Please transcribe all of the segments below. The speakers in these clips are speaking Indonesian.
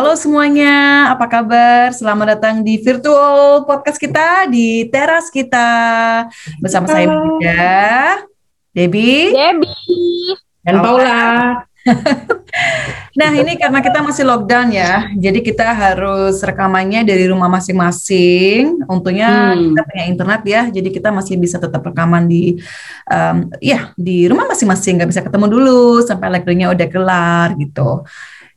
Halo semuanya, apa kabar? Selamat datang di virtual podcast kita di teras kita bersama saya juga Debbie, Debbie, dan Paula. nah ini karena kita masih lockdown ya, jadi kita harus rekamannya dari rumah masing-masing. Untungnya hmm. kita punya internet ya, jadi kita masih bisa tetap rekaman di, um, ya di rumah masing-masing. Gak bisa ketemu dulu sampai lekturnya udah kelar gitu.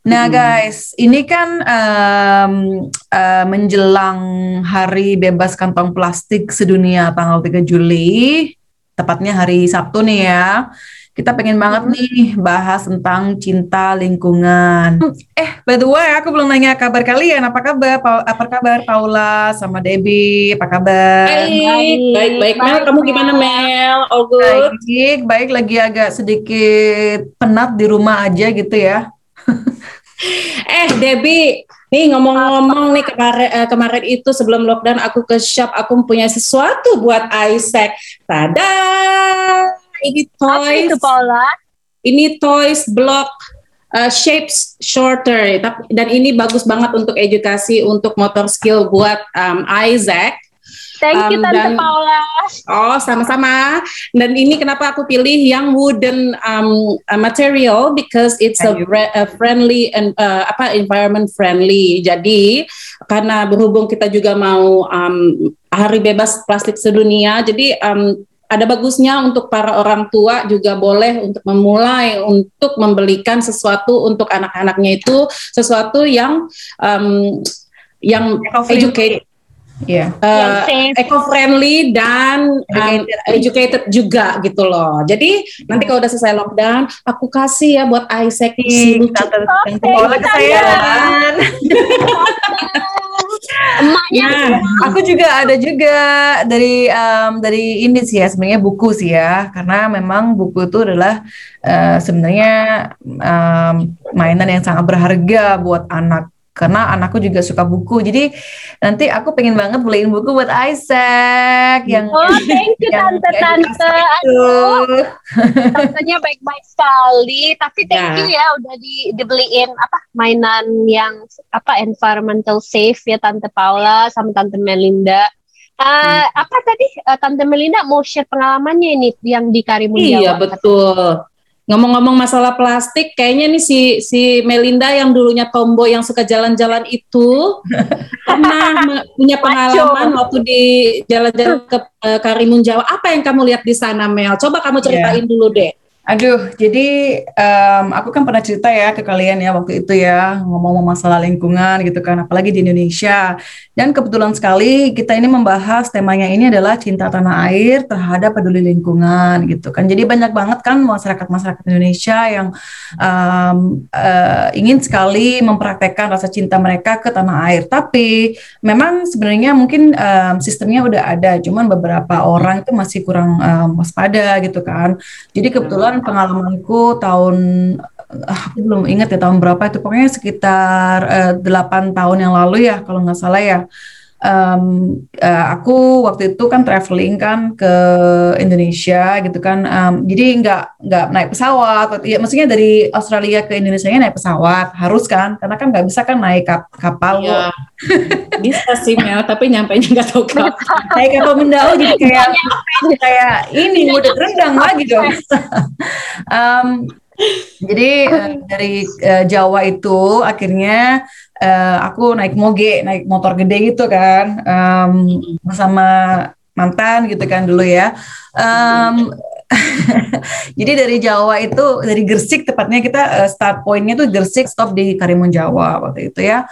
Nah guys, ini kan um, uh, menjelang Hari Bebas Kantong Plastik Sedunia tanggal 3 Juli, tepatnya hari Sabtu nih ya. Kita pengen banget nih bahas tentang cinta lingkungan. Eh, by the way, aku belum nanya kabar kalian. Apa kabar? Pa apa kabar Paula sama Debbie? Apa kabar? Baik, baik, baik. Mel, kamu gimana Mel? All good? Baik, baik. Lagi agak sedikit penat di rumah aja gitu ya. eh Debbie, nih ngomong-ngomong nih kemarin uh, kemarin itu sebelum lockdown aku ke shop aku punya sesuatu buat Isaac. Tada! Ini toys. itu Paula? Ini toys block uh, shapes shorter dan ini bagus banget untuk edukasi untuk motor skill buat um, Isaac Thank you um, Tante dan, Paula. Oh, sama-sama. Dan ini kenapa aku pilih yang wooden um, uh, material because it's a, a friendly and uh, apa environment friendly. Jadi karena berhubung kita juga mau um, hari bebas plastik sedunia, jadi um, ada bagusnya untuk para orang tua juga boleh untuk memulai untuk membelikan sesuatu untuk anak-anaknya itu sesuatu yang um, yang educate Yeah. Uh, eco-friendly dan um, educated juga gitu loh. Jadi nanti kalau udah selesai lockdown, aku kasih ya buat Isaac si lucu. Yang kesayangan. Emaknya. Nah, aku juga ada juga dari um, dari ini sih ya sebenarnya buku sih ya karena memang buku itu adalah uh, sebenarnya um, mainan yang sangat berharga buat anak karena anakku juga suka buku. Jadi nanti aku pengen banget beliin buku buat Isaac yang Oh, thank you tante-tante. Aduh. Tantenya baik-baik sekali, tapi thank yeah. you ya udah di, dibeliin apa mainan yang apa environmental safe ya tante Paula sama tante Melinda. Uh, hmm. apa tadi uh, tante Melinda mau share pengalamannya ini yang di Karimun Jawa? Iya, betul. Ngomong-ngomong masalah plastik, kayaknya nih si si Melinda yang dulunya tomboy yang suka jalan-jalan itu pernah punya pengalaman waktu di jalan-jalan ke uh, Karimun Jawa. Apa yang kamu lihat di sana, Mel? Coba kamu ceritain yeah. dulu deh. Aduh, jadi um, aku kan pernah cerita ya ke kalian ya waktu itu ya ngomong masalah lingkungan gitu kan, apalagi di Indonesia. Dan kebetulan sekali kita ini membahas temanya ini adalah cinta tanah air terhadap peduli lingkungan gitu kan. Jadi banyak banget kan masyarakat-masyarakat Indonesia yang um, uh, ingin sekali mempraktekkan rasa cinta mereka ke tanah air. Tapi memang sebenarnya mungkin um, sistemnya udah ada, cuman beberapa orang itu masih kurang um, waspada gitu kan. Jadi kebetulan kebetulan pengalamanku tahun ah, aku belum ingat ya tahun berapa itu. Pokoknya sekitar eh, delapan uh, tahun yang lalu ya kalau nggak salah ya um, uh, aku waktu itu kan traveling kan ke Indonesia gitu kan. Um, jadi nggak nggak naik pesawat. Ya maksudnya dari Australia ke Indonesia naik pesawat harus kan. Karena kan nggak bisa kan naik kap kapal. Ya. bisa sih Mel tapi nyampe nggak tahu kapan. Naik kapal mendau jadi kayak kayak ini udah rendang lagi dong. Um, jadi uh, dari uh, Jawa itu akhirnya uh, aku naik moge, naik motor gede gitu kan, um, bersama mantan gitu kan dulu ya. Um, jadi dari Jawa itu dari Gersik tepatnya kita uh, start pointnya tuh Gersik stop di Karimun Jawa waktu itu ya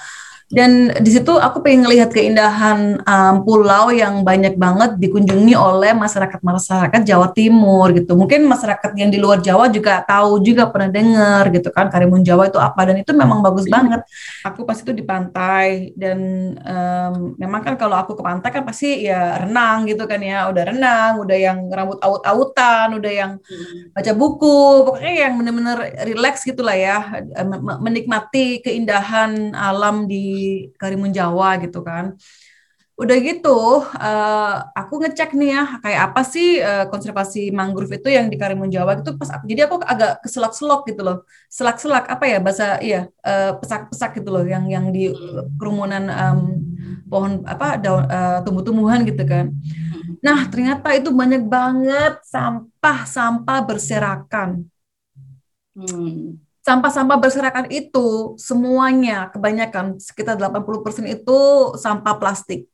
dan di situ aku pengen ngelihat keindahan um, pulau yang banyak banget dikunjungi oleh masyarakat-masyarakat Jawa Timur gitu. Mungkin masyarakat yang di luar Jawa juga tahu juga pernah dengar gitu kan Karimun Jawa itu apa dan itu memang bagus banget. Aku pas itu di pantai dan um, memang kan kalau aku ke pantai kan pasti ya renang gitu kan ya, udah renang, udah yang rambut aut-autan, udah yang hmm. baca buku, pokoknya yang bener-bener relax gitulah ya, menikmati keindahan alam di Karimun Jawa gitu kan. udah gitu uh, aku ngecek nih ya kayak apa sih uh, konservasi mangrove itu yang di Karimun Jawa itu pas aku jadi aku agak keselak-selok gitu loh. Selak-selak apa ya bahasa iya uh, pesak-pesak gitu loh yang yang di kerumunan um, pohon apa daun uh, tumbuh-tumbuhan gitu kan. Nah ternyata itu banyak banget sampah-sampah berserakan. Hmm sampah-sampah berserakan itu semuanya kebanyakan sekitar 80% itu sampah plastik.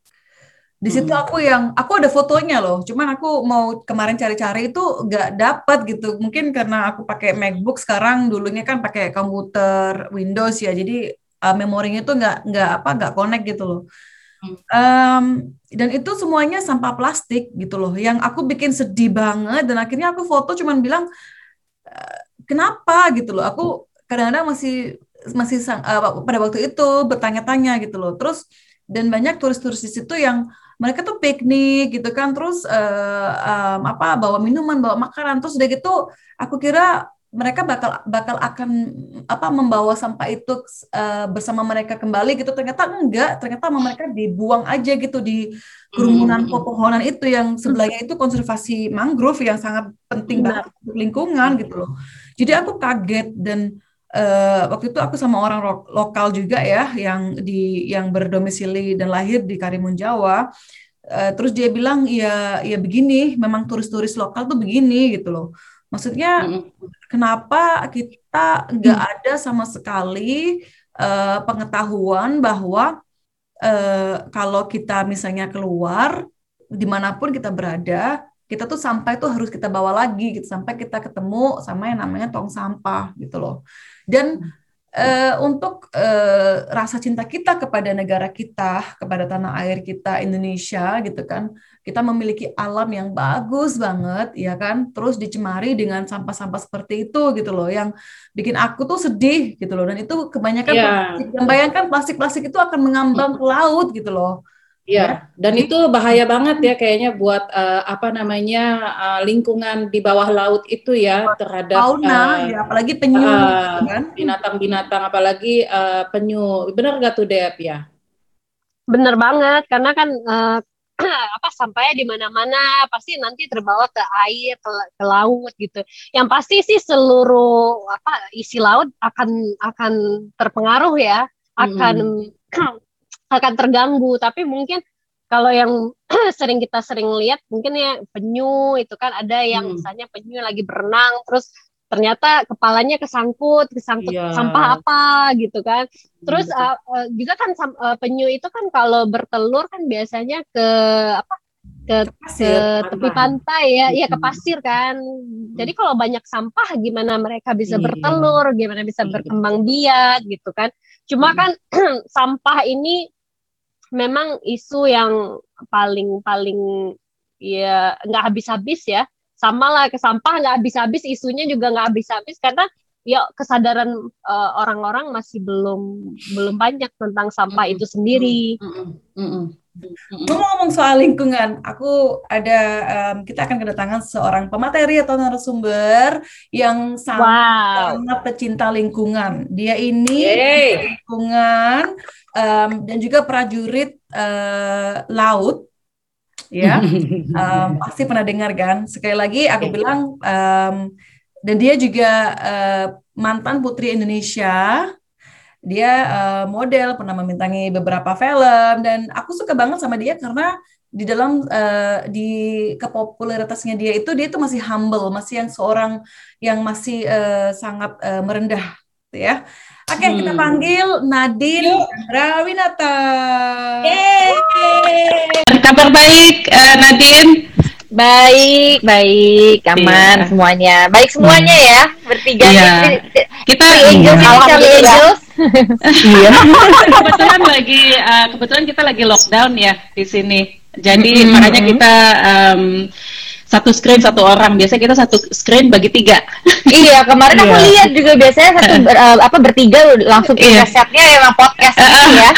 Di situ hmm. aku yang aku ada fotonya loh, cuman aku mau kemarin cari-cari itu nggak dapat gitu. Mungkin karena aku pakai MacBook sekarang, dulunya kan pakai komputer Windows ya, jadi uh, memorinya itu nggak nggak apa nggak connect gitu loh. Um, dan itu semuanya sampah plastik gitu loh, yang aku bikin sedih banget. Dan akhirnya aku foto cuman bilang uh, kenapa gitu loh. Aku kadang-kadang masih masih uh, pada waktu itu bertanya-tanya gitu loh. Terus dan banyak turis-turis di situ yang mereka tuh piknik gitu kan terus uh, um, apa bawa minuman bawa makanan terus udah gitu aku kira mereka bakal bakal akan apa membawa sampah itu uh, bersama mereka kembali gitu ternyata enggak ternyata mereka dibuang aja gitu di kerumunan hmm. pepohonan itu yang sebelahnya itu konservasi mangrove yang sangat penting banget untuk lingkungan gitu loh jadi aku kaget dan uh, waktu itu aku sama orang lo lokal juga ya yang di yang berdomisili dan lahir di Karimun Jawa. Uh, terus dia bilang ya ya begini, memang turis-turis lokal tuh begini gitu loh. Maksudnya mm -hmm. kenapa kita nggak ada sama sekali uh, pengetahuan bahwa uh, kalau kita misalnya keluar di mana pun kita berada kita tuh sampah itu harus kita bawa lagi gitu sampai kita ketemu sama yang namanya tong sampah gitu loh. Dan uh, untuk uh, rasa cinta kita kepada negara kita kepada tanah air kita Indonesia gitu kan kita memiliki alam yang bagus banget ya kan? Terus dicemari dengan sampah-sampah seperti itu gitu loh yang bikin aku tuh sedih gitu loh. Dan itu kebanyakan yeah. plastik, bayangkan plastik-plastik itu akan mengambang ke laut gitu loh Iya, ya. dan itu bahaya banget ya kayaknya buat uh, apa namanya uh, lingkungan di bawah laut itu ya terhadap fauna, uh, ya apalagi penyu, uh, kan? binatang-binatang, apalagi uh, penyu. Benar gak tuh Dep ya? Bener banget, karena kan uh, apa sampainya di mana-mana pasti nanti terbawa ke air, ke, ke laut gitu. Yang pasti sih seluruh apa isi laut akan akan terpengaruh ya, akan hmm. akan terganggu tapi mungkin kalau yang sering kita sering lihat mungkin ya penyu itu kan ada yang hmm. misalnya penyu lagi berenang terus ternyata kepalanya kesangkut kesangkut yeah. sampah apa gitu kan terus uh, uh, juga kan uh, penyu itu kan kalau bertelur kan biasanya ke apa ke, ke tepi pantai ya, iya ke pasir kan. Jadi kalau banyak sampah gimana mereka bisa iya. bertelur, gimana bisa berkembang biak gitu kan. Cuma kan sampah ini memang isu yang paling paling ya nggak habis-habis ya sama lah ke sampah nggak habis-habis isunya juga nggak habis-habis karena ya kesadaran uh, orang-orang masih belum belum banyak tentang sampah mm -hmm. itu sendiri. Mm -hmm. Mm -hmm. Ngomong-ngomong soal lingkungan, aku ada um, kita akan kedatangan seorang pemateri atau narasumber yang sangat, wow. sangat pecinta lingkungan. Dia ini Yay. lingkungan um, dan juga prajurit uh, laut ya um, pasti pernah dengar kan sekali lagi aku bilang um, dan dia juga uh, mantan putri Indonesia dia uh, model pernah memintangi beberapa film dan aku suka banget sama dia karena di dalam uh, di kepopularitasnya dia itu dia itu masih humble masih yang seorang yang masih uh, sangat uh, merendah ya Oke, okay, hmm. kita panggil Nadine Rawinata. Kabar baik, uh, Nadine? Baik, baik, aman yeah. semuanya. Baik semuanya hmm. ya, bertiga. Yeah. Kita Angels, Angels. Iya. kebetulan lagi, uh, kebetulan kita lagi lockdown ya di sini. Jadi hmm. makanya kita um, satu screen satu orang. Biasanya kita satu screen bagi tiga. iya, kemarin aku Iya. lihat juga biasanya satu ber- eh, apa bertiga langsung Iya. punya setnya emang podcast gitu ya.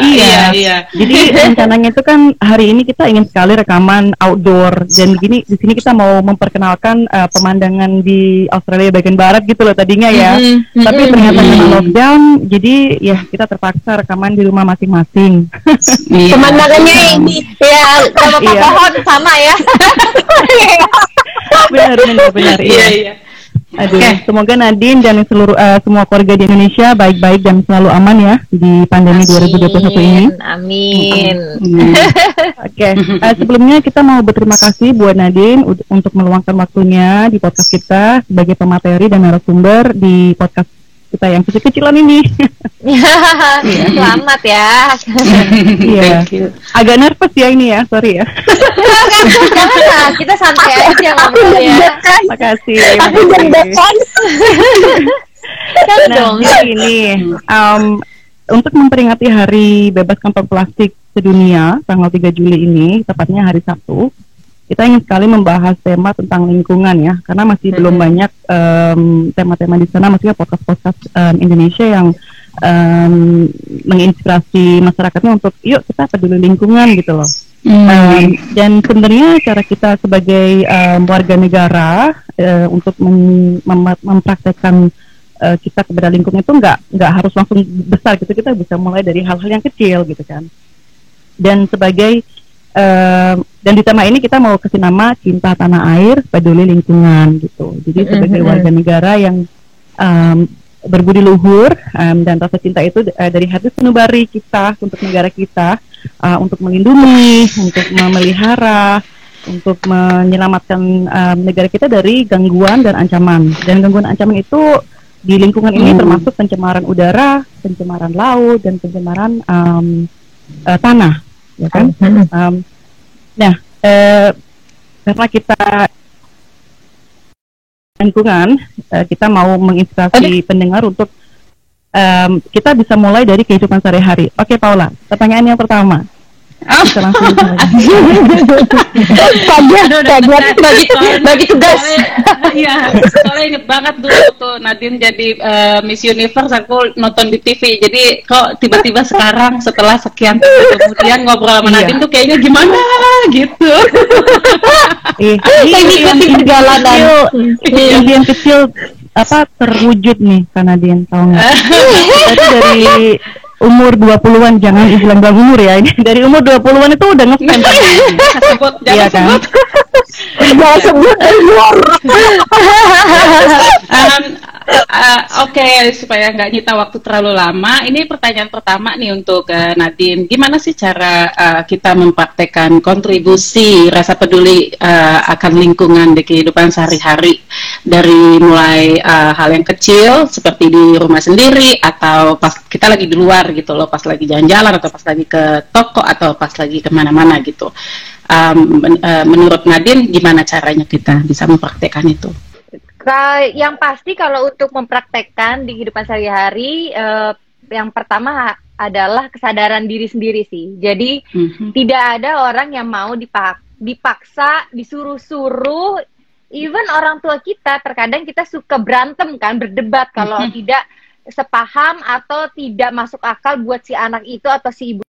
Iya. iya. Jadi rencananya itu kan hari ini kita ingin sekali rekaman outdoor dan begini di sini kita mau memperkenalkan uh, pemandangan di Australia bagian barat gitu loh tadinya ya. Mhm, Tapi mhm. ternyata Mhm. karena lockdown, jadi ya kita terpaksa rekaman di rumah masing-masing. Iya. Pemandangannya ini ya sama Iya. Pohon sama ya. benar, benar, benar. Iya, Iya. iya. Aduh, Oke. semoga Nadine dan seluruh uh, semua keluarga di Indonesia baik-baik dan selalu aman ya di pandemi 2021 ini. Amin. Hmm. Oke, eh, sebelumnya kita mau berterima kasih buat Nadine untuk meluangkan waktunya di podcast kita sebagai pemateri dan narasumber di podcast kita yang kecil-kecilan ini. Selamat ya. Iya, Thank you. agak nervous ya ini ya, sorry ya. Jangan lah, kita santai aja ngobrol ya. Makasih. Aku makasih. deg-degan. Kan Nah, dong. jadi ini um, untuk memperingati Hari Bebas Kantong Plastik Sedunia tanggal 3 Juli ini, tepatnya hari Sabtu, kita ingin sekali membahas tema tentang lingkungan ya, karena masih Hmm. belum banyak em, tema-tema di sana, maksudnya podcast-podcast em, Indonesia yang em, menginspirasi masyarakatnya untuk yuk kita peduli lingkungan gitu loh. Hmm. Um, dan sebenarnya cara kita sebagai um, warga negara uh, untuk mem- mem- mempraktekkan uh, kita kepada lingkungan itu nggak nggak harus langsung besar gitu kita bisa mulai dari hal-hal yang kecil gitu kan dan sebagai um, dan di tema ini kita mau kasih nama cinta tanah air peduli lingkungan gitu jadi sebagai warga negara yang um, berbudi luhur um, dan rasa cinta itu uh, dari hati sanubari kita untuk negara kita uh, untuk melindungi, untuk memelihara, untuk menyelamatkan um, negara kita dari gangguan dan ancaman. Dan gangguan ancaman itu di lingkungan ini Hmm. termasuk pencemaran udara, pencemaran laut, dan pencemaran um, uh, tanah, ya kan? Um, nah, eh, karena kita lingkungan, eh, kita mau menginspirasi pendengar untuk em, kita bisa mulai dari kehidupan sehari-hari. Oke, Paula, pertanyaan yang pertama. Oh. Bisa langsung saja. Bagi bagi tugas. Iya, soalnya inget banget dulu tuh Nadine jadi eh, Miss Universe aku nonton di TV. Jadi kok tiba-tiba sekarang setelah sekian tahun kemudian ngobrol sama Iya. Nadine tuh kayaknya gimana gitu. Ih, ini impian perjalanan. Iya. impian kecil apa terwujud nih karena dia tahu nggak? Berarti dari umur 20-an jangan bilang bilang umur ya ini dari umur 20-an itu udah ngefans sebut jangan Iya kan? sebut. Jangan sebut umur. Um, uh, Oke, supaya nggak nyita waktu terlalu lama, ini pertanyaan pertama nih untuk uh, Nadine. Gimana sih cara uh, kita mempraktekkan kontribusi rasa peduli uh, akan lingkungan di kehidupan sehari-hari dari mulai uh, hal yang kecil seperti di rumah sendiri atau pas kita lagi di luar gitu loh, pas lagi jalan-jalan atau pas lagi ke toko atau pas lagi ke mana-mana gitu. Um, men- uh, menurut Nadine, gimana caranya kita bisa mempraktekkan itu? Yang pasti kalau untuk mempraktekkan di kehidupan sehari-hari, eh, yang pertama adalah kesadaran diri sendiri sih. Jadi Mhm. tidak ada orang yang mau dipak dipaksa, disuruh-suruh. Even orang tua kita terkadang kita suka berantem kan, berdebat kalau Mhm. tidak sepaham atau tidak masuk akal buat si anak itu atau si ibu.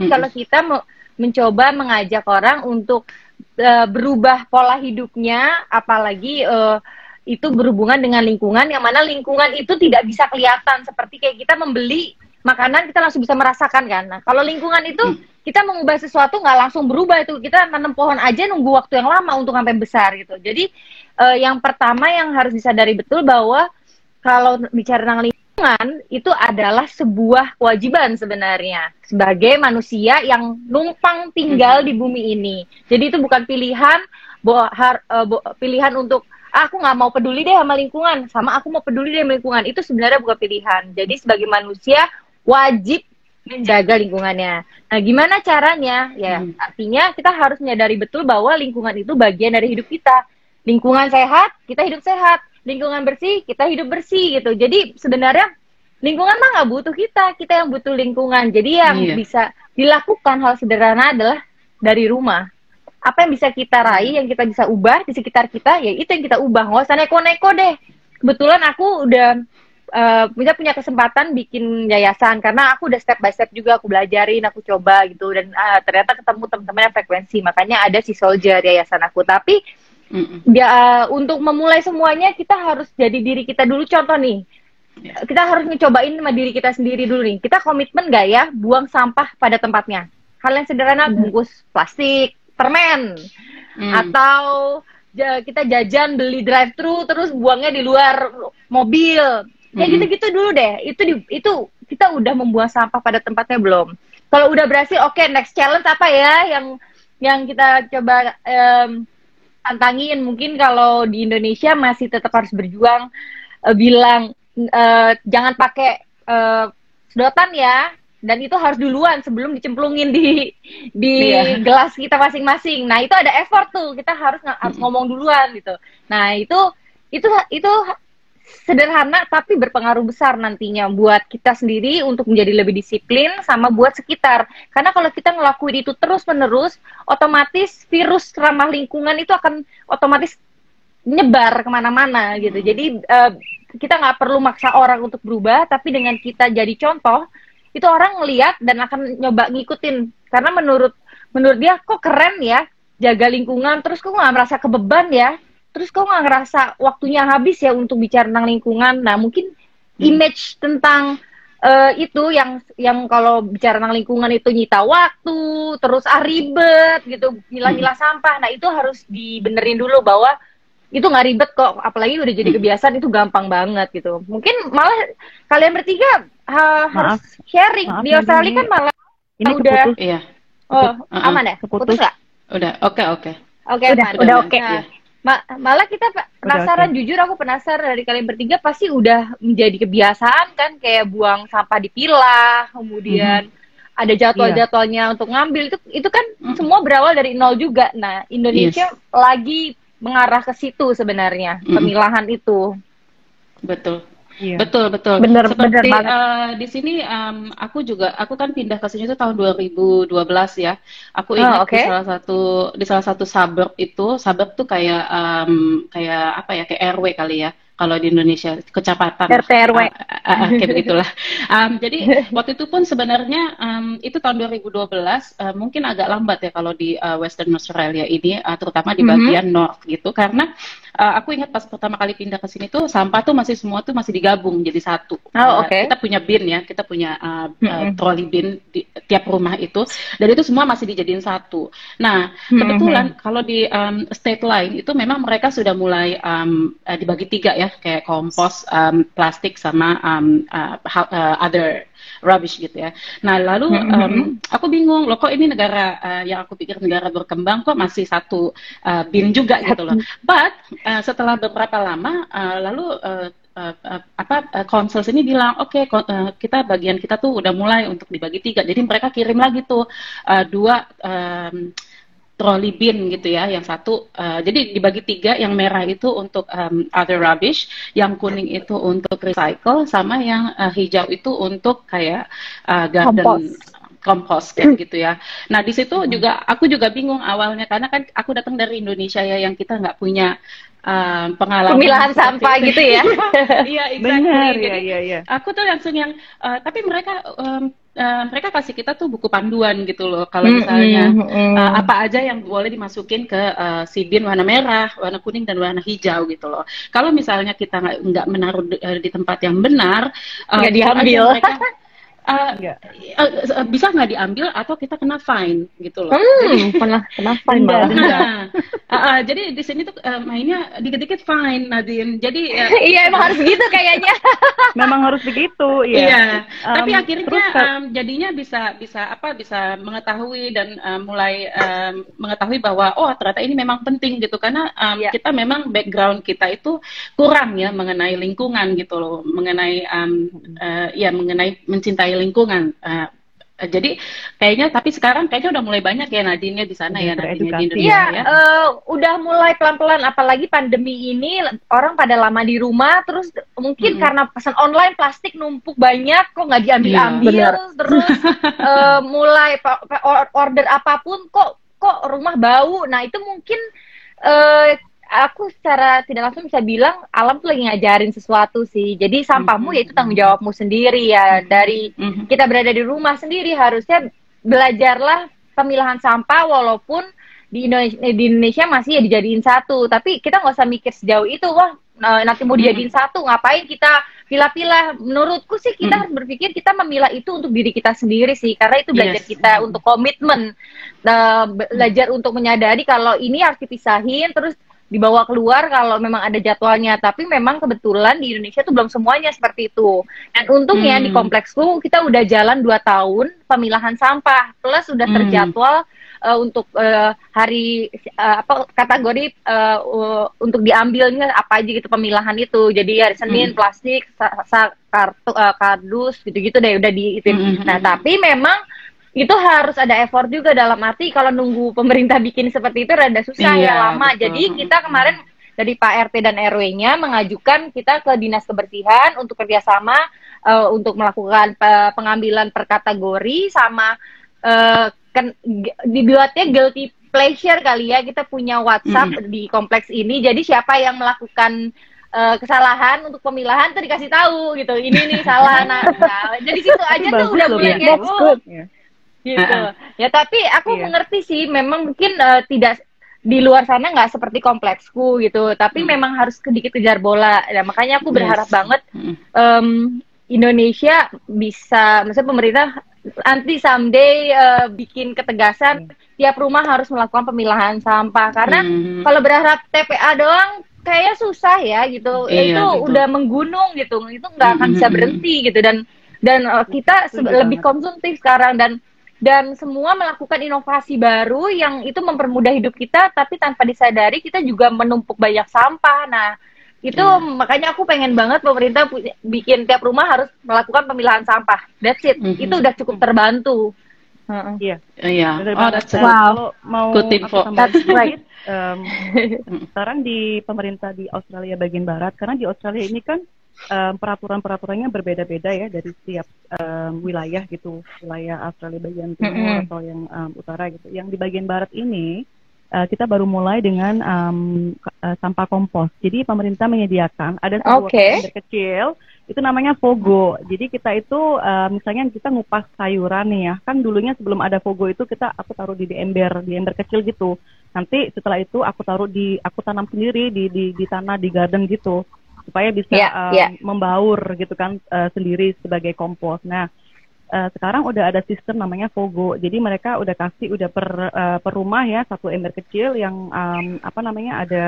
Mhm. Kalau kita mau mencoba mengajak orang untuk eh, berubah pola hidupnya, apalagi eh, itu berhubungan dengan lingkungan, yang mana lingkungan itu tidak bisa kelihatan seperti kayak kita membeli makanan kita langsung bisa merasakan kan. Nah, kalau lingkungan itu kita mengubah sesuatu nggak langsung berubah itu kita nanam pohon aja nunggu waktu yang lama untuk sampai besar gitu. Jadi eh, yang pertama yang harus disadari betul bahwa kalau bicara tentang lingkungan itu adalah sebuah kewajiban sebenarnya sebagai manusia yang numpang tinggal di bumi ini. Jadi itu bukan pilihan bo, har, bo- pilihan untuk "Ah, aku nggak mau peduli deh sama lingkungan, sama aku mau peduli deh sama lingkungan. Itu sebenarnya bukan pilihan. Jadi sebagai manusia wajib menjaga lingkungannya. Nah, gimana caranya? Ya, Hmm. artinya kita harus menyadari betul bahwa lingkungan itu bagian dari hidup kita. Lingkungan sehat, kita hidup sehat. Lingkungan bersih, kita hidup bersih gitu. Jadi sebenarnya lingkungan mah nggak butuh kita, kita yang butuh lingkungan. Jadi yang Iya. bisa dilakukan hal sederhana adalah dari rumah. Apa yang bisa kita raih, yang kita bisa ubah di sekitar kita, ya itu yang kita ubah. Nggak usah neko-neko deh. Kebetulan aku udah eh, punya punya kesempatan bikin yayasan karena aku udah step by step juga aku belajarin, aku coba gitu dan ah, ternyata ketemu teman-teman yang frekuensi. Makanya ada si Soldier yayasan aku. Tapi Mm-mm. ya untuk memulai semuanya kita harus jadi diri kita dulu contoh nih Ya. kita harus ngecobain sama diri kita sendiri dulu nih kita komitmen gak ya buang sampah pada tempatnya hal yang sederhana bungkus plastik permen Mm. atau ja- kita jajan beli drive thru terus buangnya di luar mobil ya Mm-mm. gitu-gitu dulu deh itu di- itu kita udah membuang sampah pada tempatnya belum kalau udah berhasil oke next challenge apa ya yang yang kita coba em, tantangin mungkin kalau di Indonesia masih tetap harus berjuang eh, bilang eh, jangan pakai eh, sedotan ya dan itu harus duluan sebelum dicemplungin di di Iya. gelas kita masing-masing. Nah, itu ada effort tuh. Kita harus ng- harus ngomong duluan gitu. Nah, itu itu itu sederhana tapi berpengaruh besar nantinya buat kita sendiri untuk menjadi lebih disiplin sama buat sekitar. Karena kalau kita ngelakuin itu terus-menerus, otomatis virus ramah lingkungan itu akan otomatis nyebar ke mana-mana gitu. Jadi eh, kita nggak perlu maksa orang untuk berubah, tapi dengan kita jadi contoh, itu orang ngeliat dan akan nyoba ngikutin. Karena menurut menurut dia kok keren ya jaga lingkungan, terus kok nggak merasa kebeban ya, terus kok nggak ngerasa waktunya habis ya untuk bicara tentang lingkungan. Nah mungkin image tentang eh, itu yang yang kalau bicara tentang lingkungan itu nyita waktu, terus ah ribet gitu, milah-milah sampah. Nah itu harus dibenerin dulu bahwa itu nggak ribet kok apalagi udah jadi kebiasaan itu gampang banget gitu mungkin malah kalian bertiga ha- harus sharing maaf, di Australia kan malah Ini udah keputus. Iya, oh aman ya Keputus. putus nggak udah. Oke, oke. oke Udah, aman. udah Nah, oke. Iya. Ma- malah kita pe- penasaran. jujur aku penasaran dari kalian bertiga pasti udah menjadi kebiasaan kan? Kayak buang sampah dipilah kemudian ada jadwal-jadwalnya untuk ngambil. Itu itu kan Mhm. semua berawal dari nol juga. Nah Indonesia lagi mengarah ke situ sebenarnya Mhm. pemilahan itu. Betul. Iya. Betul betul. Bener, Seperti bener banget. eh, di sini em, aku juga aku kan pindah ke sini itu tahun 2012 ya. Aku Oh, ingat oke. di salah satu di salah satu suburb itu suburb tuh kayak em, kayak apa ya kayak RW kali ya kalau di Indonesia kecamatan. RT RW. Ah, ah, ah, kayak begitulah. Em, jadi waktu itu pun sebenarnya em, itu tahun 2012 eh, mungkin agak lambat ya kalau di eh, Western Australia ini eh, terutama di Mhm. bagian North gitu karena eh, aku ingat pas pertama kali pindah ke sini tuh sampah tuh masih semua tuh masih digabung jadi satu. Oh, Eh, oke. Kita punya bin ya, kita punya eh, eh, Mhm. trolley bin di tiap rumah itu dan itu semua masih dijadiin satu. Nah, kebetulan kalau di em, state lain itu memang mereka sudah mulai em, eh, dibagi tiga ya, kayak kompos, em, plastik sama hal- eh, other rubbish gitu ya. Nah, lalu em, aku bingung loh kok ini negara eh, yang aku pikir negara berkembang kok masih satu eh, bin juga gitu loh. But eh, setelah beberapa lama eh, lalu eh, eh, eh, apa eh, konsul sini bilang oke ko- eh, kita bagian kita tuh udah mulai untuk dibagi tiga. Jadi mereka kirim lagi tuh eh, dua em, trolley bin gitu ya, yang satu eh, jadi dibagi tiga, yang merah itu untuk em, other rubbish, yang kuning itu untuk recycle, sama yang eh, hijau itu untuk kayak eh, garden Kompos. kompos kayak gitu ya. Nah di situ juga aku juga bingung awalnya karena kan aku datang dari Indonesia ya yang kita nggak punya em, pengalaman pemilahan sampah itu. gitu ya Iya, exactly. Benar, Jadi, ya, ya, ya. aku tuh langsung yang eh, tapi mereka em, eh, mereka kasih kita tuh buku panduan gitu loh kalau misalnya eh, apa aja yang boleh dimasukin ke eh, si bin warna merah, warna kuning dan warna hijau gitu loh. Kalau misalnya kita nggak menaruh di, eh, di tempat yang benar, eh, Nggak aja diambil. mereka, eh, Enggak. eh, eh, bisa nggak diambil atau kita kena fine gitu loh. hmm, pernah malah denda. Nah, ah, ah, jadi di sini tuh eh, mainnya dikit-dikit fine Nadine. Jadi ya, iya emang harus gitu kayaknya Memang harus begitu, Iya, ya. tapi Um, akhirnya terus, em, jadinya bisa bisa apa bisa mengetahui dan em, mulai em, mengetahui bahwa oh ternyata ini memang penting gitu karena em, Iya. kita memang background kita itu kurang ya mengenai lingkungan gitu loh, mengenai em, eh, ya mengenai mencintai lingkungan. Eh, Eh, Jadi kayaknya tapi sekarang kayaknya udah mulai banyak ya Nadine di sana ya Nadine di. Indonesia Iya, ya. eh, udah mulai pelan-pelan. Apalagi pandemi ini orang pada lama di rumah, terus mungkin Mm-mm. karena pesan online plastik numpuk banyak, kok nggak diambil-ambil, Iya, terus eh, mulai order apa pun kok kok rumah bau. Nah itu mungkin eh, aku secara tidak langsung bisa bilang alam tuh lagi ngajarin sesuatu sih. Jadi sampahmu Mhm. ya itu tanggung jawabmu sendiri ya dari Mhm. kita berada di rumah sendiri harusnya belajarlah pemilahan sampah walaupun di Indonesia, di Indonesia masih ya dijadiin satu tapi kita nggak usah mikir sejauh itu wah eh, nanti mau dijadiin satu ngapain kita pilah-pilah menurutku sih kita Mm. harus berpikir kita memilah itu untuk diri kita sendiri sih karena itu belajar Yes. kita untuk komitmen Eh, belajar untuk menyadari kalau ini harus dipisahin terus dibawa keluar kalau memang ada jadwalnya tapi memang kebetulan di Indonesia tuh belum semuanya seperti itu dan untungnya Hmm. di kompleksku kita udah jalan dua tahun pemilahan sampah plus sudah Hmm. terjadwal eh, untuk eh, hari eh, apa kategori eh, uh, untuk diambilnya apa aja gitu pemilahan itu jadi hari Senin Hmm. plastik sa- sa- kartu eh, kardus gitu-gitu deh udah di itu Hmm, hmm, nah hmm. tapi memang itu harus ada effort juga dalam arti kalau nunggu pemerintah bikin seperti itu rada susah Iya, ya lama. betul. Jadi kita kemarin dari Pak RT dan RW-nya mengajukan kita ke dinas kebersihan untuk kerjasama eh, untuk melakukan pe- pengambilan per kategori sama eh, ken- dibuatnya guilty pleasure kali ya kita punya WhatsApp di kompleks ini. Jadi siapa yang melakukan eh, kesalahan untuk pemilahan tuh dikasih tahu gitu. Ini nih salah. Nah, nah, jadi situ aja tuh udah mulai ya. kayak oh, Ya. gitu ya tapi aku Iya. mengerti sih memang mungkin eh, tidak di luar sana nggak seperti kompleksku gitu tapi Hmm. memang harus sedikit kejar bola ya makanya aku berharap Yes. banget Mm. em, Indonesia bisa maksudnya pemerintah nanti someday eh, bikin ketegasan tiap rumah harus melakukan pemilahan sampah karena Mhm. kalau berharap TPA doang kayaknya susah ya gitu Iya, itu betul. udah menggunung gitu itu nggak akan Mm, bisa mm, mm. berhenti gitu dan dan uh, kita lebih konsumtif sekarang dan dan semua melakukan inovasi baru yang itu mempermudah hidup kita tapi tanpa disadari kita juga menumpuk banyak sampah nah itu Iya. makanya aku pengen banget pemerintah bikin tiap rumah harus melakukan pemilahan sampah that's it Mhm. itu udah cukup terbantu Heeh. Iya. Iya. benar Oh, that's Wow. Kalau mau Good aku info. tambahin That's right. em, sekarang di pemerintah di Australia bagian barat, karena di Australia ini kan em, peraturan-peraturannya berbeda-beda ya dari setiap em, wilayah gitu, wilayah Australia bagian timur Mm-mm. atau yang em, utara gitu. Yang di bagian barat ini eh, kita baru mulai dengan k- eh, sampah kompos. Jadi pemerintah menyediakan ada sebuah ember kecil itu namanya Fogo. Jadi kita itu eh, misalnya kita ngupas sayuran nih ya, kan dulunya sebelum ada Fogo itu kita aku taruh di, di ember, di ember kecil gitu. Nanti setelah itu aku taruh di aku tanam sendiri di di, di tanah di garden gitu supaya bisa Iya, em, iya. membaur gitu kan eh, sendiri sebagai kompos. Nah, eh, sekarang udah ada sistem namanya Fogo. Jadi mereka udah kasih udah per eh, per rumah ya satu ember kecil yang em, apa namanya ada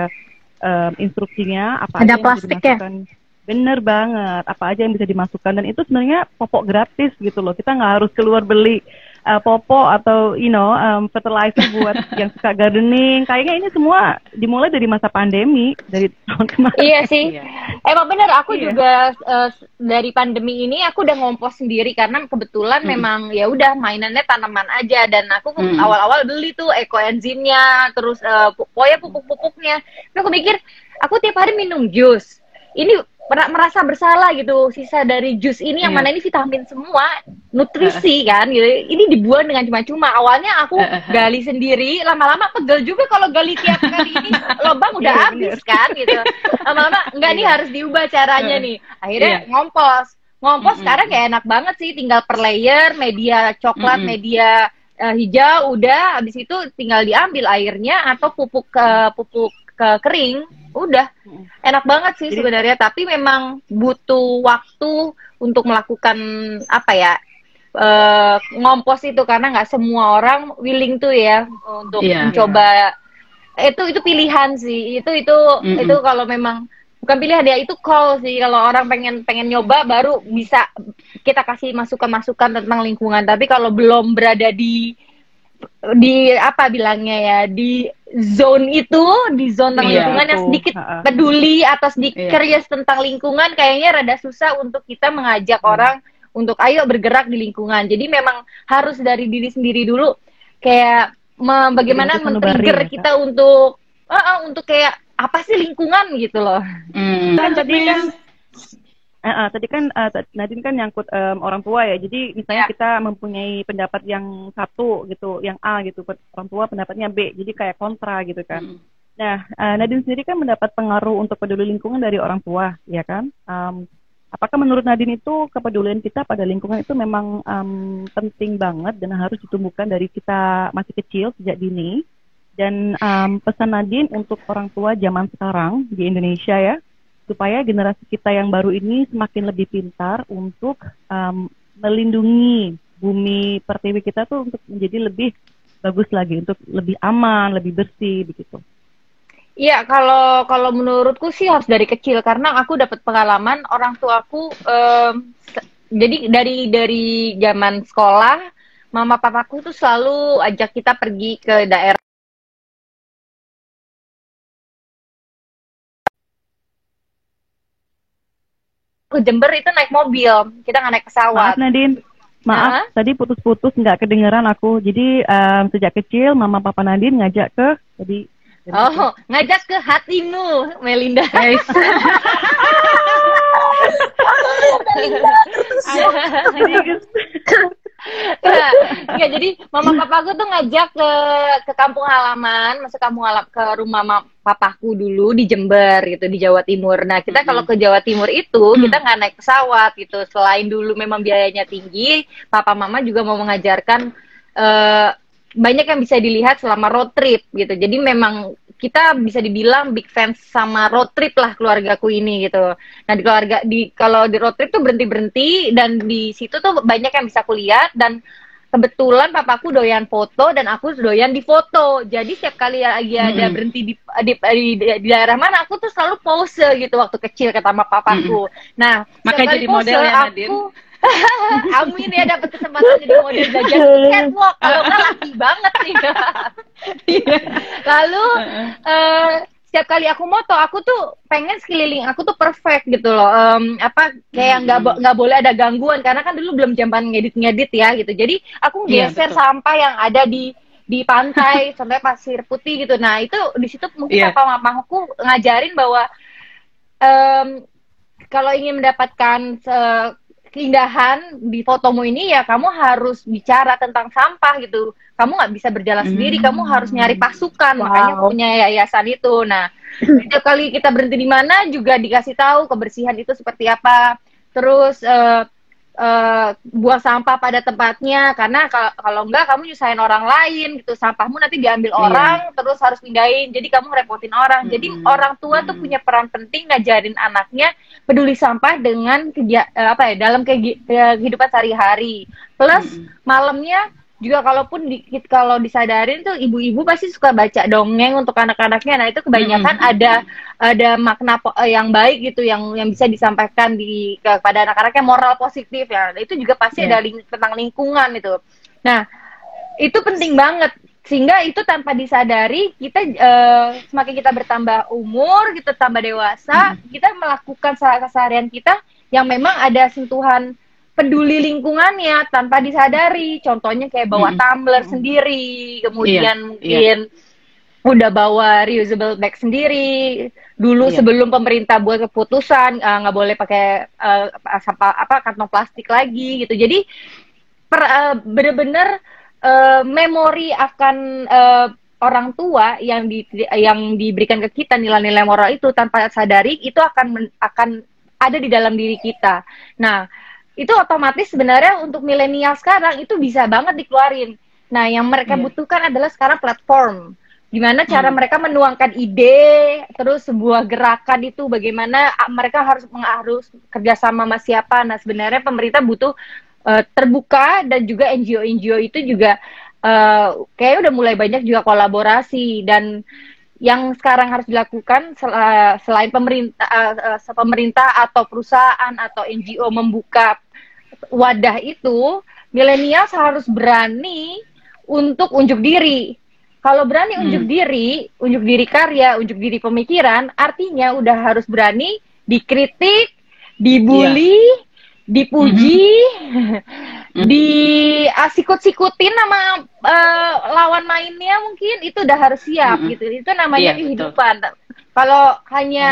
em, instruksinya apa Ada aja yang bisa plastiknya. dimasukkan. Bener banget, apa aja yang bisa dimasukkan dan itu sebenarnya popok gratis gitu loh. Kita nggak harus keluar beli uh, popok atau you know um, fertilizer buat yang suka gardening. Kayaknya ini semua dimulai dari masa pandemi dari tahun kemarin. Iya sih. Iya. Emang bener aku Iya. juga eh, dari pandemi ini aku udah ngompos sendiri karena kebetulan Mm. memang ya udah mainannya tanaman aja dan aku ke- Mm. awal-awal beli tuh ekoenzimnya terus eh, pu- pokoknya pupuk-pupuknya. Tapi aku mikir aku tiap hari minum jus. Ini merasa bersalah gitu sisa dari jus ini yang Iya. mana ini vitamin semua nutrisi kan gitu. Ini dibuang dengan cuma-cuma. Awalnya aku gali sendiri lama-lama pegel juga kalau gali tiap kali ini. Lubang udah Iya, habis kan gitu. Lama-lama enggak nih harus diubah caranya nih. Akhirnya Iya. ngompos. Ngompos Mm-mm. sekarang kayak enak banget sih tinggal per layer media coklat Mm-mm. media eh, hijau udah. Habis itu tinggal diambil airnya atau pupuk ke pupuk ke kering udah Mm. enak banget sih sebenarnya tapi memang butuh waktu untuk melakukan apa ya eh, ngompos itu karena nggak semua orang willing tuh ya untuk Iya. mencoba itu itu pilihan sih itu itu Mm-mm. itu kalau memang bukan pilihan ya itu call sih kalau orang pengen pengen nyoba baru bisa kita kasih masukan-masukan tentang lingkungan tapi kalau belum berada di di apa bilangnya ya di zone itu di zone tentang Iya, lingkungan yang sedikit peduli atau sedikit Iya. curious tentang lingkungan kayaknya rada susah untuk kita mengajak Hmm. orang untuk ayo bergerak di lingkungan. Jadi memang harus dari diri sendiri dulu kayak me- bagaimana men-trigger ya, kita untuk ah, ah, untuk kayak apa sih lingkungan gitu loh. Hmm. kan tadi kan Eh, eh, tadi kan t- Nadine kan nyangkut em, orang tua ya. Jadi misalnya Ya. kita mempunyai pendapat yang satu gitu, yang A gitu, orang tua pendapatnya B. Jadi kayak kontra gitu kan. Hmm. Nah, eh, Nadine sendiri kan mendapat pengaruh untuk peduli lingkungan dari orang tua, ya kan? Em, apakah menurut Nadine itu kepedulian kita pada lingkungan itu memang em, penting banget dan harus ditumbuhkan dari kita masih kecil sejak dini? Dan em, pesan Nadine untuk orang tua zaman sekarang di Indonesia ya, supaya generasi kita yang baru ini semakin lebih pintar untuk em, melindungi bumi pertiwi kita tuh untuk menjadi lebih bagus lagi, untuk lebih aman, lebih bersih begitu. Iya, kalau kalau menurutku sih harus dari kecil karena aku dapat pengalaman orang tuaku se- jadi dari dari zaman sekolah mama papaku tuh selalu ajak kita pergi ke daerah ke Jember itu naik mobil, kita nggak naik Maaf pesawat. Nadine, maaf tadi putus-putus nggak kedengeran aku. Jadi em, sejak kecil mama papa Nadine ngajak ke tadi. Oh, ngajak ke hatimu, Melinda. Nah, ya jadi mama papaku tuh ngajak ke ke kampung halaman, masuk kampung halaman ke rumah ma- papaku dulu di Jember gitu di Jawa Timur. Nah kita kalau ke Jawa Timur itu kita nggak naik pesawat gitu. Selain dulu memang biayanya tinggi, papa mama juga mau mengajarkan eh, banyak yang bisa dilihat selama road trip gitu. Jadi memang kita bisa dibilang big fans sama road trip lah keluargaku ini gitu. Nah di keluarga di kalau di road trip tuh berhenti berhenti dan di situ tuh banyak yang bisa kulihat dan kebetulan papaku doyan foto dan aku doyan di foto. Jadi setiap kali lagi ada Mm-mm. berhenti di, di, di, di daerah mana aku tuh selalu pose gitu waktu kecil kata sama papaku. Nah setiap Makanya jadi model ya, Nadine. aku Amin ya dapat kesempatan jadi model belajar catwalk. Kalau nggak laki banget nih. Lalu eh setiap kali aku moto aku tuh pengen sekeliling aku tuh perfect gitu loh. Em, apa kayak nggak bo- nggak boleh ada gangguan karena kan dulu belum zaman ngedit ngedit ya gitu. Jadi aku Iya, geser betul. sampah yang ada di di pantai contohnya pasir putih gitu. Nah itu di situ mungkin Iya. papa mamaku ngajarin bahwa em, kalau ingin mendapatkan se- keindahan di fotomu ini ya kamu harus bicara tentang sampah gitu kamu nggak bisa berjalan sendiri Hmm. kamu harus nyari pasukan Wow. makanya punya yayasan itu nah setiap kali kita berhenti di mana juga dikasih tahu kebersihan itu seperti apa terus eh, eh, buang sampah pada tempatnya karena ka- kalau enggak kamu nyusahin orang lain gitu sampahmu nanti diambil Iya. orang terus harus pindahin jadi kamu repotin orang jadi Mm-mm. orang tua tuh Mm-mm. punya peran penting ngajarin anaknya peduli sampah dengan kegia- eh, apa ya dalam kegi- eh, kehidupan sehari-hari plus Mm-mm. malamnya juga kalaupun dikit kalau disadarin tuh ibu-ibu pasti suka baca dongeng untuk anak-anaknya. Nah itu kebanyakan Mm-mm. ada ada makna eh, yang baik gitu yang yang bisa disampaikan di kepada anak-anaknya moral positif ya. Itu juga pasti Iya. ada ling- tentang lingkungan itu. Nah itu penting banget. Sehingga itu tanpa disadari kita eh, semakin kita bertambah umur kita tambah dewasa kita melakukan se- keseharian kita yang memang ada sentuhan peduli lingkungannya tanpa disadari contohnya kayak bawa Mm-mm. tumbler sendiri kemudian Iya, mungkin udah bawa reusable bag sendiri dulu Iya. sebelum pemerintah buat keputusan eh, nggak boleh pakai eh, sampah apa kantong plastik lagi gitu jadi per, eh, bener-bener eh, memori akan eh, orang tua yang di yang diberikan ke kita nilai-nilai moral itu tanpa sadari itu akan men- akan ada di dalam diri kita. Nah, itu otomatis sebenarnya untuk milenial sekarang itu bisa banget dikeluarin. Nah, yang mereka Iya. butuhkan adalah sekarang platform. Gimana cara Hmm. mereka menuangkan ide, terus sebuah gerakan itu bagaimana ah, mereka harus harus kerjasama sama siapa. Nah, sebenarnya pemerintah butuh eh, terbuka dan juga NGO-NGO itu juga eh kayaknya udah mulai banyak juga kolaborasi dan yang sekarang harus dilakukan sel- eh, selain pemerintah pemerintah atau perusahaan atau NGO membuka wadah itu milenial harus berani untuk unjuk diri kalau berani Hmm. unjuk diri unjuk diri karya unjuk diri pemikiran artinya udah harus berani dikritik dibully dipuji, di sikut-sikutin sama eh, lawan mainnya mungkin itu udah harus siap Mm-mm. gitu. Itu namanya Iya, kehidupan. Kalau hanya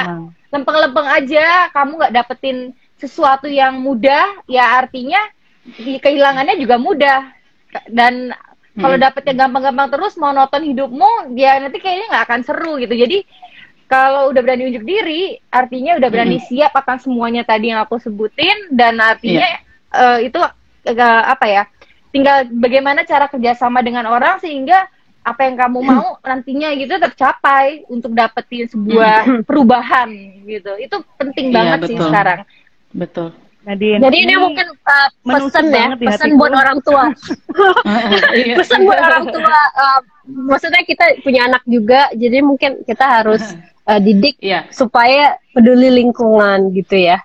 lempeng-lempeng aja, kamu nggak dapetin sesuatu yang mudah, ya artinya kehilangannya juga mudah. Dan kalau Mm. dapetnya gampang-gampang terus, monoton hidupmu, ya nanti kayaknya nggak akan seru gitu. Jadi kalau udah berani unjuk diri, artinya udah berani siap akan semuanya tadi yang aku sebutin, dan artinya eh, itu eh, apa ya? Tinggal bagaimana cara kerjasama dengan orang sehingga apa yang kamu mau nantinya gitu tercapai untuk dapetin sebuah perubahan gitu. Itu penting Iya, banget sih betul. sekarang. Betul. Nadine, Jadi ini mungkin uh, pesan ya, pesan buat orang tua. Iya. pesan buat orang tua. uh, maksudnya kita punya anak juga, jadi mungkin kita harus uh, didik Iya. supaya peduli lingkungan gitu ya.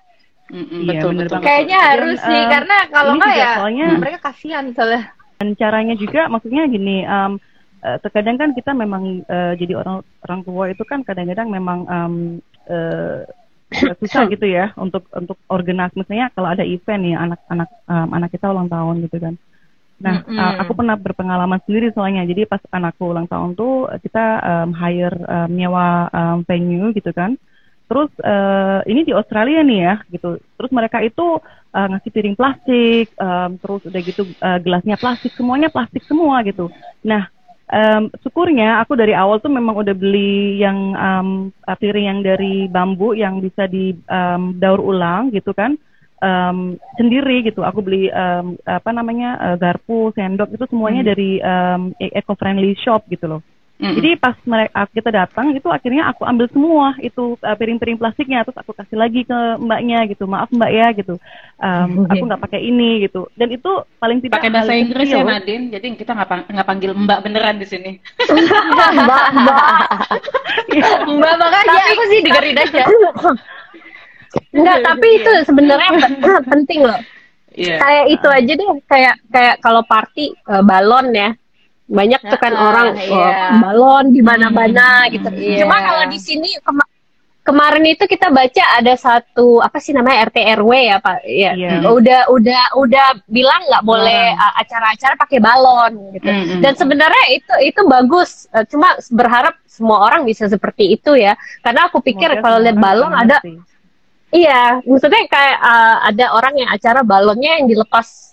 Mm-mm, Iya, betul, bener betul. banget. Kayaknya Dan, harus sih eh, karena kalau ini nggak ya soalnya- mereka kasihan soalnya. Dan caranya juga maksudnya gini, um, eh, terkadang kan kita memang eh, jadi orang orang tua itu kan kadang-kadang memang um, eh, susah gitu ya untuk untuk organize misalnya kalau ada event nih anak-anak um, anak kita ulang tahun gitu kan. Nah, Mm-mm. uh, aku pernah berpengalaman sendiri soalnya. Jadi pas anakku ulang tahun tuh kita um, hire um, nyewa um, venue gitu kan. Terus eh, ini di Australia nih ya gitu. Terus mereka itu eh, ngasih piring plastik, em, terus udah gitu eh, gelasnya plastik, semuanya plastik semua gitu. Nah, em, syukurnya aku dari awal tuh memang udah beli yang eh, piring yang dari bambu yang bisa di em, daur ulang gitu kan. Em, sendiri gitu. Aku beli em, apa namanya eh, garpu, sendok itu semuanya dari em, eco friendly shop gitu loh. Mm-mm. Jadi pas mereka kita datang itu akhirnya aku ambil semua itu uh, piring-piring plastiknya terus aku kasih lagi ke mbaknya gitu maaf mbak ya gitu Um, aku nggak pakai ini gitu dan itu paling tidak pakai bahasa Inggris ya. Nadine, jadi kita nggak pang- nggak panggil Mbak beneran di sini. mbak, mbak. Mbak makanya aku sih dengerin aja. Enggak, tapi itu sebenarnya pe- penting loh. Iya. Kayak itu aja deh, kayak kayak kalau party eh, balon ya. Banyak tuh kan Ah, orang iya. oh, balon di mana-mana gitu. iya. Cuma kalau di sini kema- kemarin itu kita baca ada satu apa sih namanya RT RW ya Pak ya. Iya. Udah udah udah bilang nggak boleh Hmm. uh, acara-acara pakai balon gitu. Mm-mm. Dan sebenarnya itu itu bagus. Eh, Cuma berharap semua orang bisa seperti itu ya. Karena aku pikir Semoga kalau lihat balon ada. Iya, maksudnya kayak uh, ada orang yang acara balonnya yang dilepas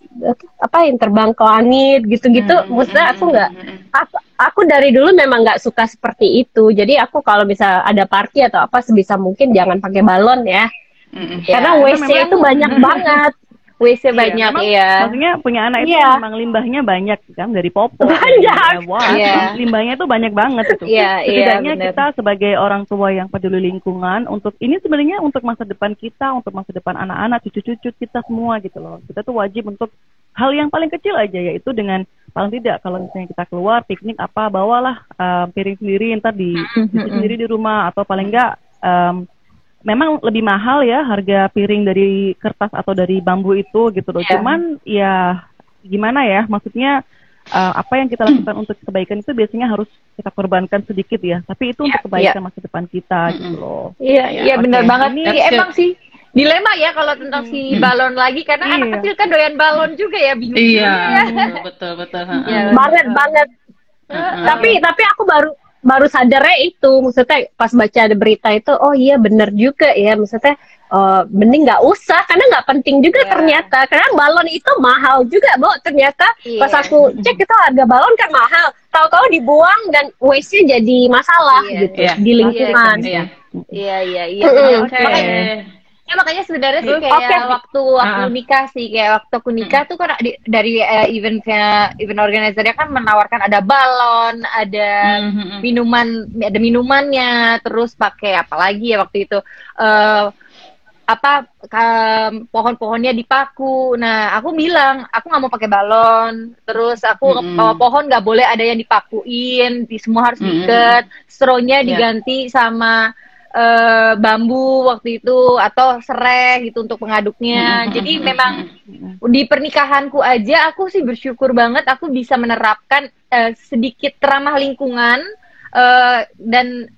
apa yang terbang ke langit gitu-gitu. Mm-mm, Maksudnya aku nggak, mm-mm. aku, aku dari dulu memang nggak suka seperti itu. Jadi aku kalau bisa ada party atau apa sebisa mungkin jangan pakai balon ya. Ya, karena itu WC itu banyak banget. WC Iya, banyak memang iya. Maksudnya punya anak itu Iya. memang limbahnya banyak kan dari popok. Banyak. wah, Iya. limbahnya itu banyak banget itu. Iya, iya, Setidaknya benar. kita sebagai orang tua yang peduli lingkungan untuk ini sebenarnya untuk masa depan kita, untuk masa depan anak-anak, cucu-cucu kita semua gitu loh. Kita tuh wajib untuk hal yang paling kecil aja yaitu dengan paling tidak kalau misalnya kita keluar piknik apa bawalah eh, piring sendiri ntar di cuci sendiri di rumah atau paling enggak em, memang lebih mahal ya harga piring dari kertas atau dari bambu itu gitu loh. Iya. Cuman ya gimana ya maksudnya eh, apa yang kita lakukan untuk kebaikan itu biasanya harus kita korbankan sedikit ya. Tapi itu untuk kebaikan masa depan kita gitu loh. Iya, iya oke. benar banget. Ini- Iya, emang sih dilema ya kalau tentang si balon lagi karena anak Iya. kecil kan doyan balon juga ya bingung. Iya, ya. betul betul. Iya. banget banget. Heeh. Tapi tapi aku baru baru sadarnya itu, maksudnya pas baca ada berita itu, oh iya bener juga ya, maksudnya eh, mending nggak usah karena nggak penting juga Iya. ternyata karena balon itu mahal juga, Bo. Ternyata Iya. pas aku cek itu harga balon kan mahal. Tahu-tahu dibuang dan waste-nya jadi masalah Iya. gitu Iya. di lingkungan. Iya. Iya, iya, Ya makanya sebenarnya sih kayak waktu aku Ah. nikah sih kayak waktu aku nikah tuh kan di- dari eh, eventnya event organizernya kan menawarkan ada balon, ada Mhm. minuman, ada minumannya, terus pakai apa lagi ya waktu itu eh apa pohon-pohonnya dipaku. Nah aku bilang aku nggak mau pakai balon, terus aku Mm-mm. bawa pohon nggak boleh ada yang dipakuin, di semua harus diikat, stronya Iya. diganti sama eh, bambu waktu itu atau serai gitu untuk pengaduknya. Jadi memang di pernikahanku aja aku sih bersyukur banget aku bisa menerapkan eh, sedikit ramah lingkungan eh, dan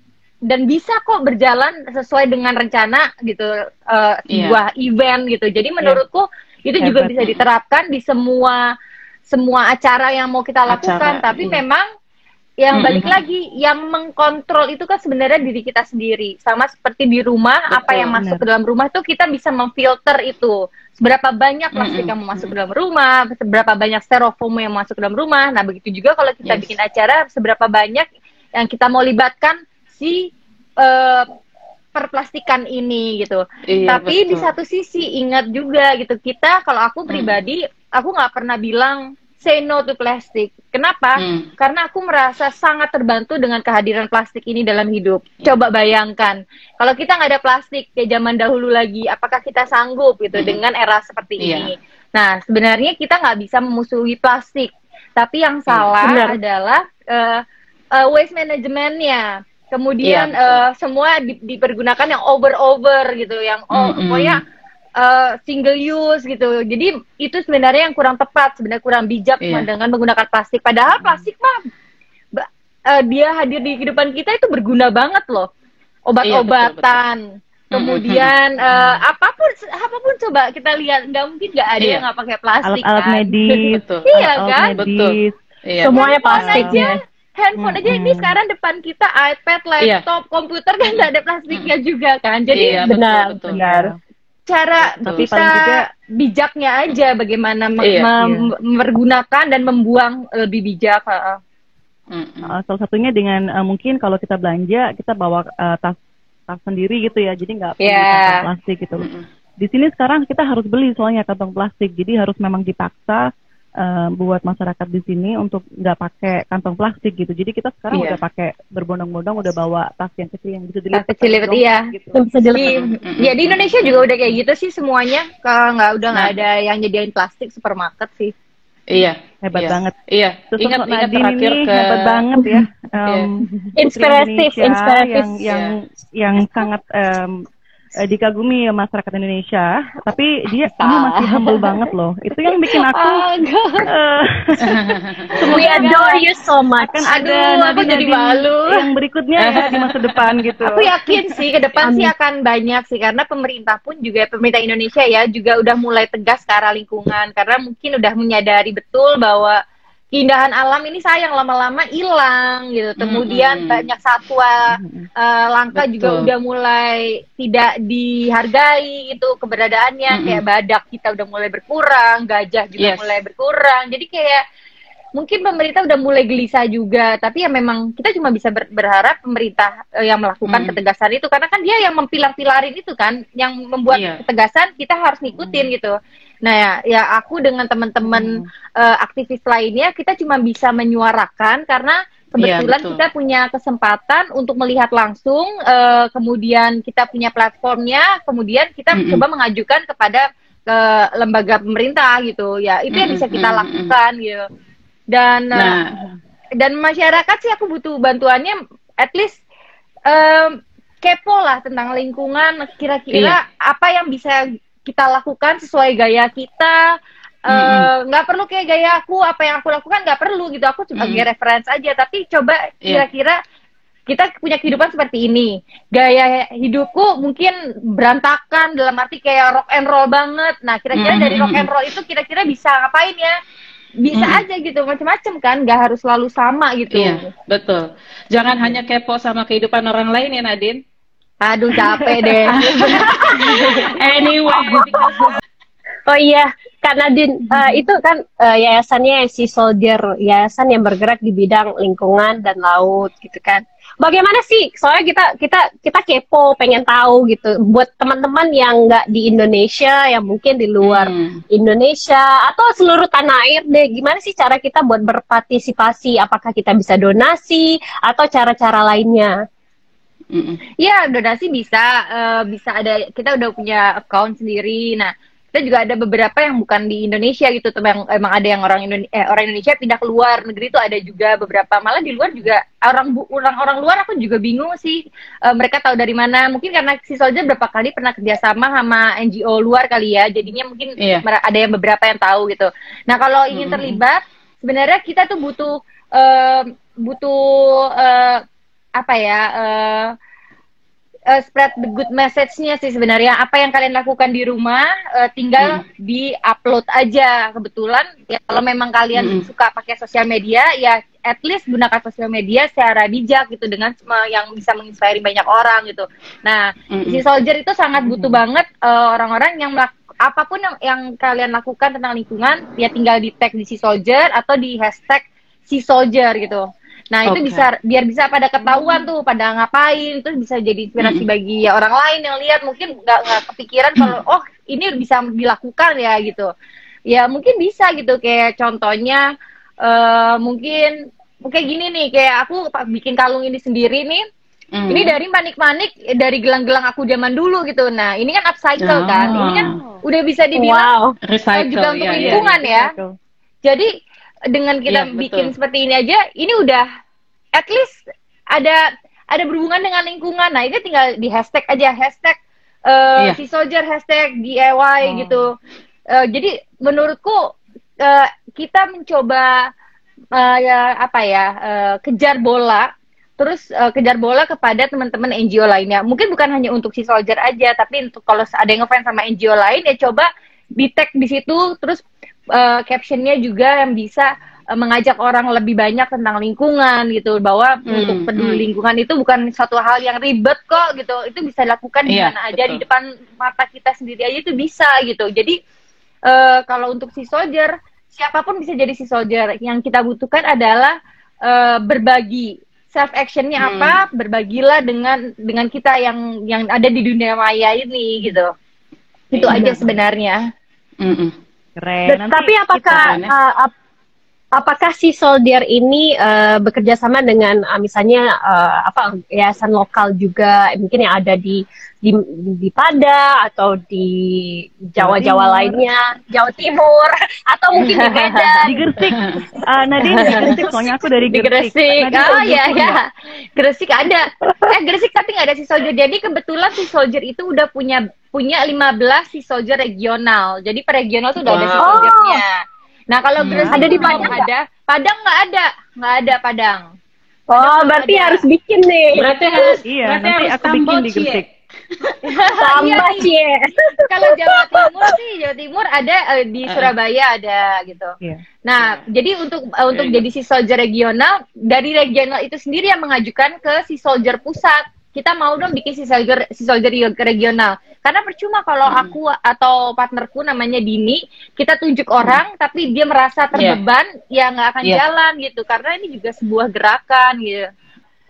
dan bisa kok berjalan sesuai dengan rencana gitu uh, sebuah event gitu. Jadi menurutku itu juga Hebat. bisa diterapkan di semua semua acara yang mau kita lakukan. Acara, Tapi iya. memang yang balik lagi yang mengkontrol itu kan sebenarnya diri kita sendiri. Sama seperti di rumah, apa Betul, yang masuk benar. ke dalam rumah tuh kita bisa memfilter itu. Seberapa banyak plastik Mm-mm. yang mau masuk ke dalam rumah, seberapa banyak styrofoam yang masuk ke dalam rumah. Nah, begitu juga kalau kita Yes. bikin acara, seberapa banyak yang kita mau libatkan si eh, perplastikan ini gitu. Iya, Tapi di betul. satu sisi ingat juga gitu kita kalau aku Hmm. pribadi aku nggak pernah bilang say no to plastic. Kenapa? Hmm. Karena aku merasa sangat terbantu dengan kehadiran plastik ini dalam hidup. Coba bayangkan kalau kita nggak ada plastik kayak zaman dahulu lagi, apakah kita sanggup gitu Hmm. dengan era seperti Iya. ini? Nah sebenarnya kita nggak bisa memusuhi plastik, tapi yang salah Benar. adalah eh, eh, waste manajemennya. Kemudian Iya, betul. eh, semua di- dipergunakan yang over-over gitu, yang oh, Mm-mm. pokoknya eh, single use gitu. Jadi itu sebenarnya yang kurang tepat, sebenarnya kurang bijak Iya. dengan menggunakan plastik. Padahal plastik mah eh, dia hadir di kehidupan kita itu berguna banget loh. Obat-obatan. Kemudian eh, apa pun apa pun coba kita lihat nggak mungkin nggak ada Iya. yang nggak pakai plastik Alat-alat kan. medis, Betul. Iya alat-alat kan? medis. Iya. Semuanya Handphone plastik aja, handphone aja ini Mm-mm. sekarang depan kita iPad, laptop, komputer kan nggak ada plastiknya juga kan. Jadi Iya, betul, Benar, betul. benar. Cara. Tapi kita juga- bijaknya aja bagaimana Iya. mem- mempergunakan dan membuang lebih bijak. heeh. Mm-mm. Uh, salah satunya dengan uh, mungkin kalau kita belanja kita bawa uh, tas tas sendiri gitu ya, jadi nggak perlu Iya. kantong plastik gitu. loh. Mm-mm. Di sini sekarang kita harus beli soalnya kantong plastik, jadi harus memang dipaksa uh, buat masyarakat di sini untuk nggak pakai kantong plastik gitu. Jadi kita sekarang Iya. udah pakai berbondong-bondong, udah bawa tas yang kecil yang bisa Tas dilipat. kecil pakai itu dompet iya. Gitu. Yang bisa Di, ya di Indonesia juga udah kayak gitu sih semuanya. Kalau nggak udah nggak Nah. ada yang nyediain plastik supermarket sih. Iya. Hebat iya. banget. Iya. Terus Ingat ingat Nadine terakhir ini ke hebat banget ya. Um, Iya. Inspiratif, inspiratif. yang yang yang sangat em, eh, dikagumi masyarakat Indonesia, tapi dia ini masih humble banget loh. Itu yang bikin aku eh, We adore you so much. akan Aduh, ada aku jadi malu. yang berikutnya ya di masa depan gitu. Aku yakin sih ke depan sih akan banyak sih karena pemerintah pun juga pemerintah Indonesia ya juga udah mulai tegas ke arah lingkungan karena mungkin udah menyadari betul bahwa keindahan alam ini sayang lama-lama hilang gitu. Kemudian Mm-mm. banyak satwa eh, langka Betul. juga udah mulai tidak dihargai itu keberadaannya Mm-mm. kayak badak kita udah mulai berkurang, gajah juga Yes. mulai berkurang. Jadi kayak mungkin pemerintah udah mulai gelisah juga, tapi ya memang kita cuma bisa ber- berharap pemerintah eh, yang melakukan Mm. ketegasan itu karena kan dia yang mempilar-pilarin itu kan, yang membuat Iya. ketegasan kita harus ngikutin gitu. Nah ya, ya aku dengan teman-teman Mm. eh, aktivis lainnya kita cuma bisa menyuarakan karena kebetulan betul. kita punya kesempatan untuk melihat langsung, eh, kemudian kita punya platformnya, kemudian kita Mm-mm. coba mengajukan kepada ke lembaga pemerintah gitu ya itu yang bisa kita Mm-mm, lakukan gitu dan eh, Nah, dan masyarakat sih aku butuh bantuannya at least em, kepo lah tentang lingkungan kira-kira apa yang bisa kita lakukan sesuai gaya kita Eh, nggak perlu kayak gaya aku apa yang aku lakukan nggak perlu gitu aku sebagai Mm-mm. reference aja tapi coba Iya. kira-kira kita punya kehidupan seperti ini gaya hidupku mungkin berantakan dalam arti kayak rock and roll banget nah kira-kira dari rock and roll itu kira-kira bisa ngapain ya bisa Mm. aja gitu macam-macam kan nggak harus selalu sama gitu iya, betul. Jangan hanya kepo sama kehidupan orang lain ya Nadine. Aduh capek deh Anyway, Oh iya, Kak Nadine, eh, itu kan eh, yayasannya si Soldier, yayasan yang bergerak di bidang lingkungan dan laut gitu kan. Bagaimana sih? Soalnya kita kita kita kepo, pengen tahu gitu. Buat teman-teman yang nggak di Indonesia, yang mungkin di luar Hmm. Indonesia atau seluruh tanah air deh, gimana sih cara kita buat berpartisipasi? Apakah kita bisa donasi atau cara-cara lainnya? Mm-mm. Ya donasi bisa, eh, bisa ada kita udah punya account sendiri. Nah kita juga ada beberapa yang bukan di Indonesia gitu, yang emang ada yang orang Indonesia, eh, orang Indonesia pindah ke luar negeri itu ada juga beberapa. Malah di luar juga orang orang orang luar aku juga bingung sih. eh, mereka tahu dari mana? Mungkin karena si Soldier berapa kali pernah kerjasama sama NGO luar kali ya. Jadinya mungkin Iya. mer- ada yang beberapa yang tahu gitu. Nah kalau ingin Mm-mm. terlibat, sebenarnya kita tuh butuh eh, butuh eh, apa ya? eh, uh, spread the good message-nya sih sebenarnya. Apa yang kalian lakukan di rumah, uh, tinggal hmm. di-upload aja. Kebetulan, ya kalau memang kalian hmm. suka pakai sosial media, ya at least gunakan sosial media secara bijak gitu dengan yang bisa menginspirasi banyak orang gitu. Nah, hmm. si soldier itu sangat butuh hmm. banget uh, orang-orang yang apa pun yang, yang kalian lakukan tentang lingkungan, ya tinggal di tag di si soldier atau di hashtag si soldier gitu. Nah itu bisa biar bisa pada ketahuan tuh pada ngapain itu bisa jadi inspirasi hmm. bagi ya, orang lain yang lihat mungkin nggak nggak kepikiran kalau oh ini bisa dilakukan ya gitu ya mungkin bisa gitu kayak contohnya uh, mungkin kayak gini nih kayak aku bikin kalung ini sendiri nih Mm. Ini dari manik-manik dari gelang-gelang aku zaman dulu gitu. Nah, ini kan upcycle oh. kan. Ini kan udah bisa dibilang wow. Recycle, juga untuk yeah, lingkungan yeah, ya. Jadi dengan kita yeah, bikin betul. seperti ini aja, ini udah at least ada ada berhubungan dengan lingkungan. Nah, ini tinggal di hashtag aja hashtag uh, yeah. si soldier hashtag DIY oh. gitu. Uh, jadi menurutku uh, kita mencoba uh, ya apa ya uh, kejar bola terus uh, kejar bola kepada teman-teman NGO lainnya. Mungkin bukan hanya untuk si soldier aja, tapi untuk kalau ada yang ngefans sama NGO lain ya coba di tag di situ, terus uh, captionnya juga yang bisa uh, mengajak orang lebih banyak tentang lingkungan gitu bahwa hmm, untuk peduli hmm. lingkungan itu bukan satu hal yang ribet kok gitu itu bisa dilakukan di iya, mana aja di depan mata kita sendiri aja itu bisa gitu jadi uh, kalau untuk si soldier siapa pun bisa jadi si soldier yang kita butuhkan adalah uh, berbagi self actionnya hmm. apa berbagilah dengan dengan kita yang yang ada di dunia maya ini gitu itu iya. aja sebenarnya mm -mm. Keren. Tapi apakah uh, apakah si soldier ini uh, bekerja sama dengan uh, misalnya uh, apa yayasan lokal juga mungkin yang ada di di, di Pada atau di Jawa-Jawa lainnya, Jawa Timur atau mungkin di Medan. di Gresik. Uh, Nadine di Gresik, soalnya aku dari Gresik. Di Gresik. oh iya ya. Gresik ada. Eh Gresik tapi nggak ada si soldier. Jadi kebetulan si soldier itu udah punya punya 15 si soldier regional. Jadi per regional tuh udah wow. ada si soldiernya. Nah kalau hmm. Gresik ada di Padang ada, Padang nggak ada, nggak ada Padang. Oh, Padang berarti ada. harus bikin nih. Berarti harus, iya, berarti nanti harus aku bikin di Gresik. Tambah sih. Kalau Jawa Timur sih, Jawa Timur ada uh, di Surabaya ada gitu. Yeah. Nah, yeah. jadi untuk uh, untuk yeah. jadi si soldier regional dari regional itu sendiri yang mengajukan ke si soldier pusat kita mau dong bikin si soldier si soldier regional karena percuma kalau hmm. aku atau partnerku namanya Dini kita tunjuk hmm. orang tapi dia merasa terbeban yeah. ya nggak akan yeah. jalan gitu karena ini juga sebuah gerakan gitu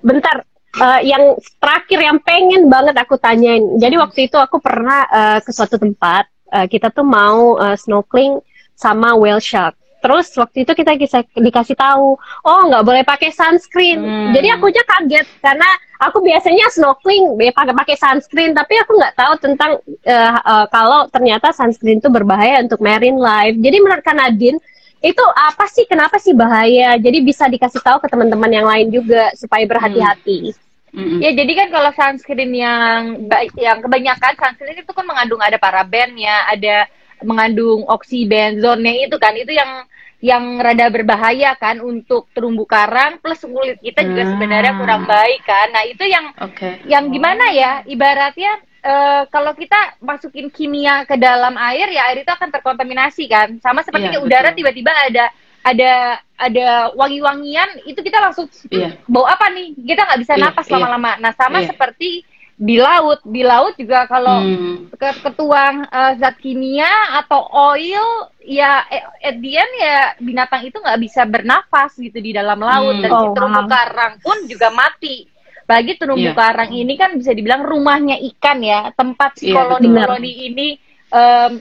bentar uh, yang terakhir yang pengen banget aku tanyain jadi waktu itu aku pernah uh, ke suatu tempat uh, kita tuh mau uh, snorkeling sama whale shark Terus waktu itu kita bisa dikasih tahu, oh nggak boleh pakai sunscreen. Hmm. Jadi aku aja kaget karena aku biasanya snorkeling pakai pakai sunscreen, tapi aku nggak tahu tentang uh, uh, kalau ternyata sunscreen itu berbahaya untuk marine life. Jadi menurut Kanadin itu apa sih kenapa sih bahaya? Jadi bisa dikasih tahu ke teman-teman yang lain juga supaya berhati-hati. Mm -hmm. Ya jadi kan kalau sunscreen yang yang kebanyakan sunscreen itu kan mengandung ada parabennya, ada mengandung oksibenzonnya itu kan itu yang yang rada berbahaya kan untuk terumbu karang plus kulit kita juga hmm. sebenarnya kurang baik kan. Nah, itu yang okay. yang gimana ya? Ibaratnya uh, kalau kita masukin kimia ke dalam air ya air itu akan terkontaminasi kan. Sama seperti yeah, udara tiba-tiba ada ada ada wangi-wangian itu kita langsung yeah. bau apa nih? Kita nggak bisa yeah, napas iya. lama-lama. Yeah. Nah, sama yeah. seperti di laut di laut juga kalau hmm. ke ketuang uh, zat kimia atau oil ya eh, at the end ya binatang itu nggak bisa bernafas gitu di dalam laut hmm. dan oh, terumbu wow. karang pun juga mati bagi terumbu yeah. karang ini kan bisa dibilang rumahnya ikan ya tempat si yeah, koloni koloni ini um,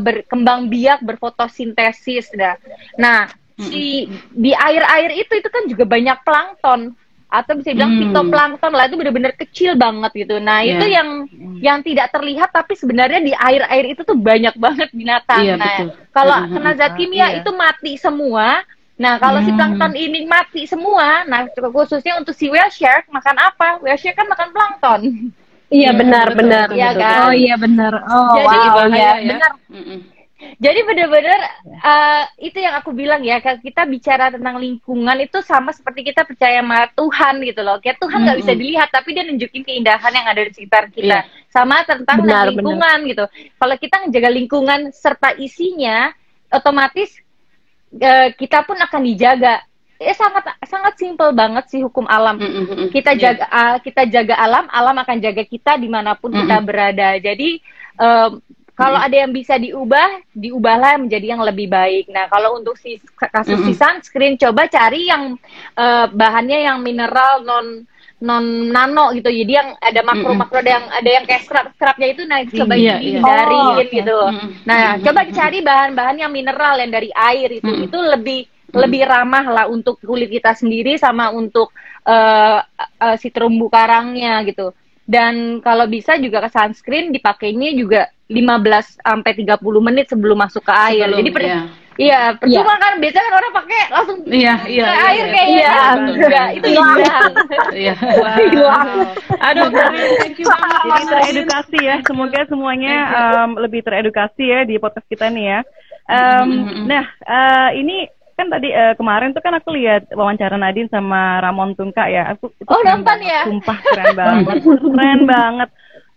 berkembang biak berfotosintesis dah nah hmm. si di air air itu itu kan juga banyak plankton atau bisa bilang hmm. fitoplankton lah itu benar-benar kecil banget gitu. Nah yeah. itu yang hmm. yang tidak terlihat tapi sebenarnya di air-air itu tuh banyak banget binatang. Yeah, nah kalau hmm. kena zat kimia yeah. itu mati semua. Nah kalau hmm. si plankton ini mati semua, nah khususnya untuk si whale shark makan apa? Whale shark kan makan plankton. Iya benar benar. Iya kan? Oh iya benar. Oh Jadi wow, ya, ya. benar. Mm -mm Jadi benar-benar uh, itu yang aku bilang ya, kalau kita bicara tentang lingkungan itu sama seperti kita percaya sama Tuhan gitu loh. Kayak Tuhan nggak bisa dilihat, tapi dia nunjukin keindahan yang ada di sekitar kita. Iya. Sama tentang Benar, lingkungan gitu. Kalau kita ngejaga lingkungan serta isinya, otomatis uh, kita pun akan dijaga. Ya sangat sangat simpel banget sih hukum alam. Mm, mm, mm. Kita Iya. jaga uh, kita jaga alam, alam akan jaga kita di mana pun kita Mm-mm. berada. Jadi um, kalau ada yang bisa diubah, diubahlah menjadi yang lebih baik. Nah, kalau untuk si kasus si Mm-mm. sunscreen, coba cari yang eh, bahannya yang mineral non non nano gitu. Jadi yang ada makro makro ada yang ada yang kayak scrub scrubnya itu, nah coba Iya, iya. Oh, oke. gitu. Mm-mm. Nah, Mm-mm. coba cari bahan-bahan yang mineral yang dari air itu, Mm-mm. itu lebih lebih ramah lah untuk kulit kita sendiri sama untuk eh, eh, si terumbu karangnya gitu. Dan kalau bisa juga ke sunscreen dipakainya juga 15 sampai 30 menit sebelum masuk ke air. Sebelum, Jadi per- iya. iya, percuma kan biasanya kan orang pakai langsung Iya, iya, ke iya, air iya. kayaknya. Iya, betul. Enggak, itu Hilang. Iya. Hilang. Aduh, keren. thank you banget. Teredukasi ya. Semoga semuanya um, lebih teredukasi ya di podcast kita nih ya. Um, Mm-mm. Nah, uh, ini kan tadi uh, kemarin tuh kan aku lihat wawancara Nadine sama Ramon Tungka ya. Aku Oh, nonton ya? Sumpah keren banget. keren banget.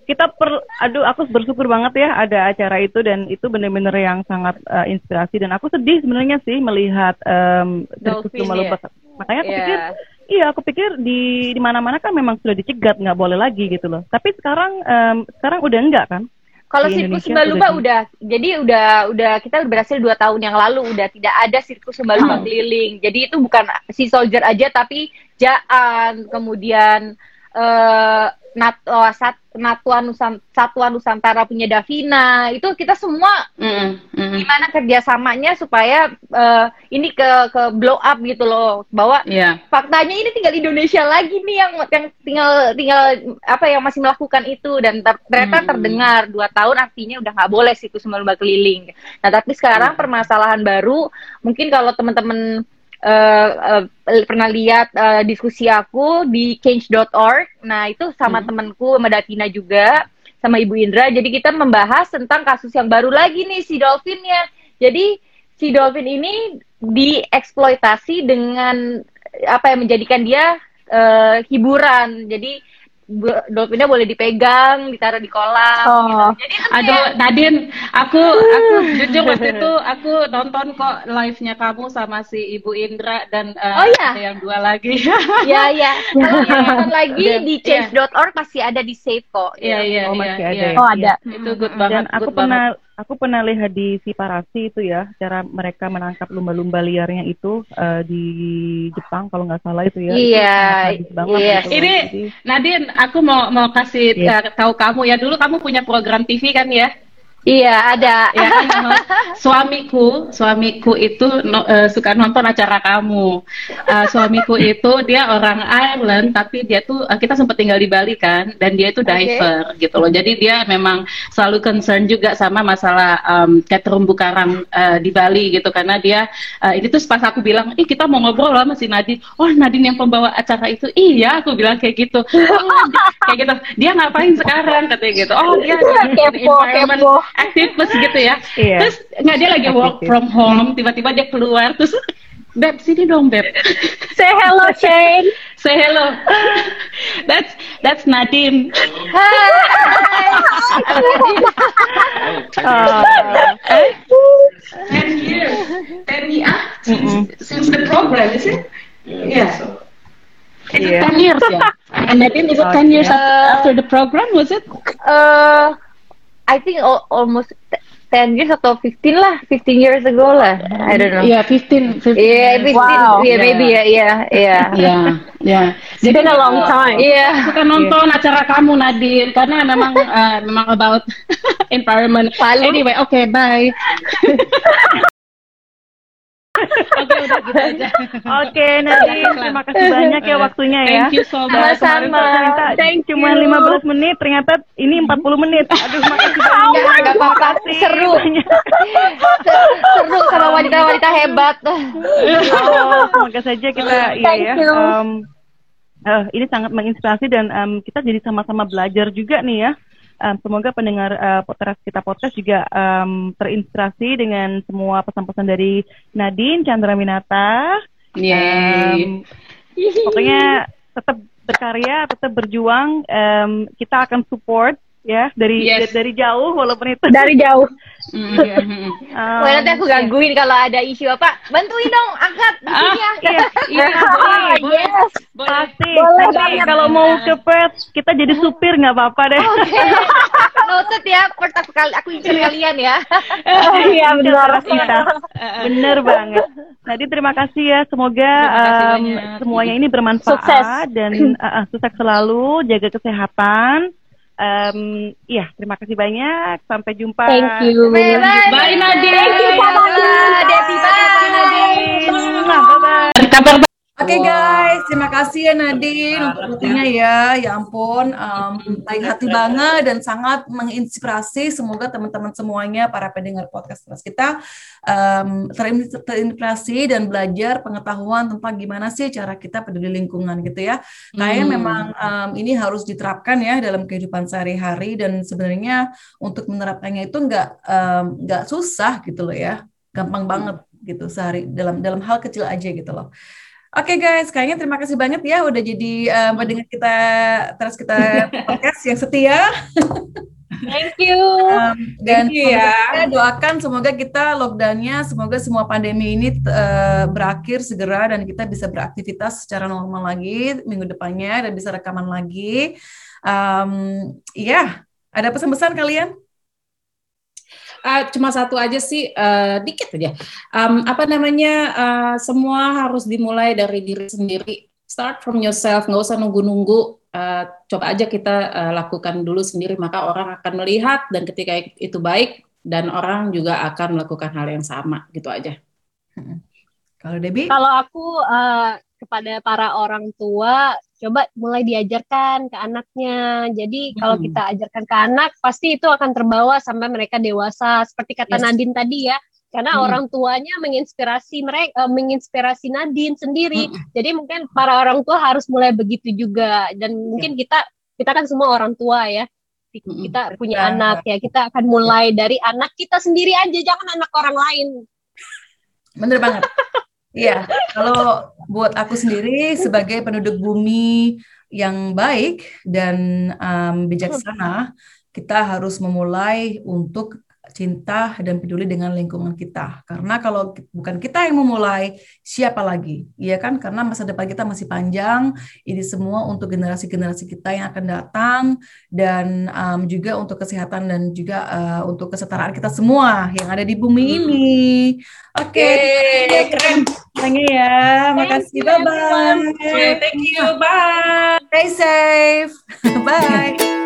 Kita per, aduh aku bersyukur banget ya ada acara itu dan itu bener-bener yang sangat uh, inspirasi dan aku sedih sebenarnya sih melihat um, sirkus Dolphin, lumba-lumba. Makanya aku Iya. pikir Iya, aku pikir di di mana-mana kan memang sudah dicegat nggak boleh lagi gitu loh. Tapi sekarang em, sekarang udah enggak kan? Kalau sirkus lumba-lumba udah udah, jadi udah udah kita berhasil dua tahun yang lalu udah tidak ada sirkus lumba-lumba keliling. Jadi itu bukan si soldier aja tapi Jaan, kemudian eh Natwa Sat, Natwa Nusan, Satwa Nusantara punya Davina, itu kita semua Mm-mm, mm-mm. gimana kerjasamanya supaya eh, ini ke ke blow up gitu loh, bahwa Iya. faktanya ini tinggal Indonesia lagi nih yang yang tinggal tinggal apa yang masih melakukan itu dan ter- ternyata Hmm. terdengar dua tahun artinya udah nggak boleh situs lumba keliling. Nah tapi sekarang permasalahan baru mungkin kalau teman-teman eh, eh, pernah lihat eh, diskusi aku di change.org, nah itu sama temanku sama Davina juga sama Ibu Indra. Jadi kita membahas tentang kasus yang baru lagi nih si dolphinnya. Jadi si dolphin ini dieksploitasi dengan apa yang menjadikan dia eh, hiburan. Jadi dolphinnya boleh dipegang, ditaruh di kolam. Oh. gitu. Jadi itu Aduh, Nadine, aku aku jujur waktu itu aku nonton kok live-nya kamu sama si Ibu Indra dan eh, Oh, iya? ada yang dua lagi. ya ya. Kalau nonton lagi Iya. di change.org masih ada di save kok. Iya, iya, Oh, iya. masih iya. ada ya? Oh, ada. Itu good Hmm. banget. Dan aku good pernah banget. Aku pernah lihat di si Parasi itu ya, cara mereka menangkap lumba-lumba liarnya itu eh, di Jepang kalau nggak salah itu ya. Iya, banget iya. gitu. Ini Jadi, Nadine, aku mau mau kasih eh, tahu kamu ya dulu kamu punya program TV kan ya? Iya, ada. ya suamiku suamiku itu no- eh, suka nonton acara kamu. Eh, suamiku itu dia orang Ireland tapi dia tuh eh, kita sempat tinggal di Bali kan dan dia itu diver gitu loh. Jadi dia memang selalu concern juga sama masalah em, kayak terumbu karang eh, di Bali gitu. Karena dia eh, ini tuh pas aku bilang ih kita mau ngobrol sama si Nadine. Oh Nadine yang pembawa acara itu? Iya aku bilang kayak gitu. Oh, kayak gitu. Dia ngapain sekarang? katanya gitu. Oh dia Kepo, environment kepo. Aktivis gitu ya Iya. terus nggak dia lagi work Aktivis. from home tiba-tiba dia keluar terus Beb, sini dong, Beb. Say hello, Shane. Say hello. That's that's Nadine. eh, Ten years. Ten years since, since the program, is it? Yeah. Is it Iya. ten years, yeah? And Nadine, is it ten years after, after the program, was it? Eh, I think al- almost t- 10 years atau 15 lah, 15 years ago lah. I don't know. Yeah, 15, 15 Yeah, years. 15, Wow. yeah, maybe ya, iya, iya. Yeah, yeah. It's been a long time. Iya. suka nonton acara kamu Nadine karena memang eh, memang about environment. Palu. Anyway, oke, bye. Oke, udah gitu aja. Oke, Nadine, terima kasih banyak ya waktunya ya. Thank you so much. Sama-sama. Ternyata Thank cuma you. 15 menit, ternyata ini 40 menit. Aduh, makasih banyak. Ya, nggak apa-apa. Seru. Seru sama wanita-wanita hebat. Oh, semoga saja kita iya ya. em, eh, ini sangat menginspirasi dan em, kita jadi sama-sama belajar juga nih ya. Um, semoga pendengar uh, podcast kita podcast juga um, terinspirasi dengan semua pesan-pesan dari Nadine Chandra Minata. Um, pokoknya tetap berkarya, tetap berjuang. Um, kita akan support ya dari Yes. dari jauh walaupun itu Dari jauh. Mm. um, Wah, nanti aku gangguin kalau ada isu apa. Bantuin dong, angkat di sini iya, iya, boleh, boleh. yes. Pasti. Boleh banget. kalau mau ke Perth, kita jadi supir nggak apa-apa deh. Oke. Noted ya, pertama kali aku incer kalian ya. Iya benar. Kita. Bener banget. Nadi terima kasih ya. Semoga kasih um, semuanya ini bermanfaat Sukses. dan uh, uh, sukses selalu. Jaga kesehatan. Um, iya, terima kasih banyak. Sampai jumpa. Thank you. Bye bye. Bye, Nadine. Thank you, Kak Nadine. Debbie, bye. Bye bye. Oke guys, terima kasih ya Nadine untuk waktunya ya. Ya ampun, um, baik hati banget dan sangat menginspirasi. Semoga teman-teman semuanya para pendengar podcast Trust kita um, terin- terinspirasi dan belajar pengetahuan tentang gimana sih cara kita peduli lingkungan gitu ya. Kayaknya Hmm. memang um, ini harus diterapkan ya dalam kehidupan sehari-hari dan sebenarnya untuk menerapkannya itu nggak um, nggak susah gitu loh ya, gampang banget gitu sehari dalam dalam hal kecil aja gitu loh. Oke guys, kayaknya terima kasih banget ya udah jadi um, pendengar kita terus kita podcast yang setia. Thank you. Um, dan Thank you ya. kita doakan semoga kita lockdownnya, semoga semua pandemi ini uh, berakhir segera dan kita bisa beraktivitas secara normal lagi minggu depannya dan bisa rekaman lagi. Um, Iya, ada pesan-pesan kalian? Ah, cuma satu aja sih, eh, dikit aja. Em, apa namanya? eh, semua harus dimulai dari diri sendiri. Start from yourself, nggak usah nunggu-nunggu. Eh, coba aja kita eh, lakukan dulu sendiri, maka orang akan melihat dan ketika itu baik dan orang juga akan melakukan hal yang sama, gitu aja. Kalau Debbie? Kalau aku eh, kepada para orang tua, coba mulai diajarkan ke anaknya. Jadi kalau Hmm. kita ajarkan ke anak, pasti itu akan terbawa sampai mereka dewasa. Seperti kata Yes. Nadine tadi ya, karena Hmm. orang tuanya menginspirasi mereka, menginspirasi Nadine sendiri. Hmm. Jadi mungkin para orang tua harus mulai begitu juga. Dan mungkin kita kita kan semua orang tua ya. Hmm. Kita punya Ya. anak ya, kita akan mulai dari anak kita sendiri aja, jangan anak orang lain. Bener banget. Iya, kalau buat aku sendiri sebagai penduduk bumi yang baik dan um, bijaksana, kita harus memulai untuk cinta dan peduli dengan lingkungan kita. Karena kalau bukan kita yang memulai, siapa lagi? Iya kan? Karena masa depan kita masih panjang. Ini semua untuk generasi-generasi kita yang akan datang dan um, juga untuk kesehatan dan juga uh, untuk kesetaraan kita semua yang ada di bumi Hmm. ini. Oke, Yeay, keren. Thank you ya. Makasih. you, Bye-bye. Thank you. Bye. Stay safe. Bye.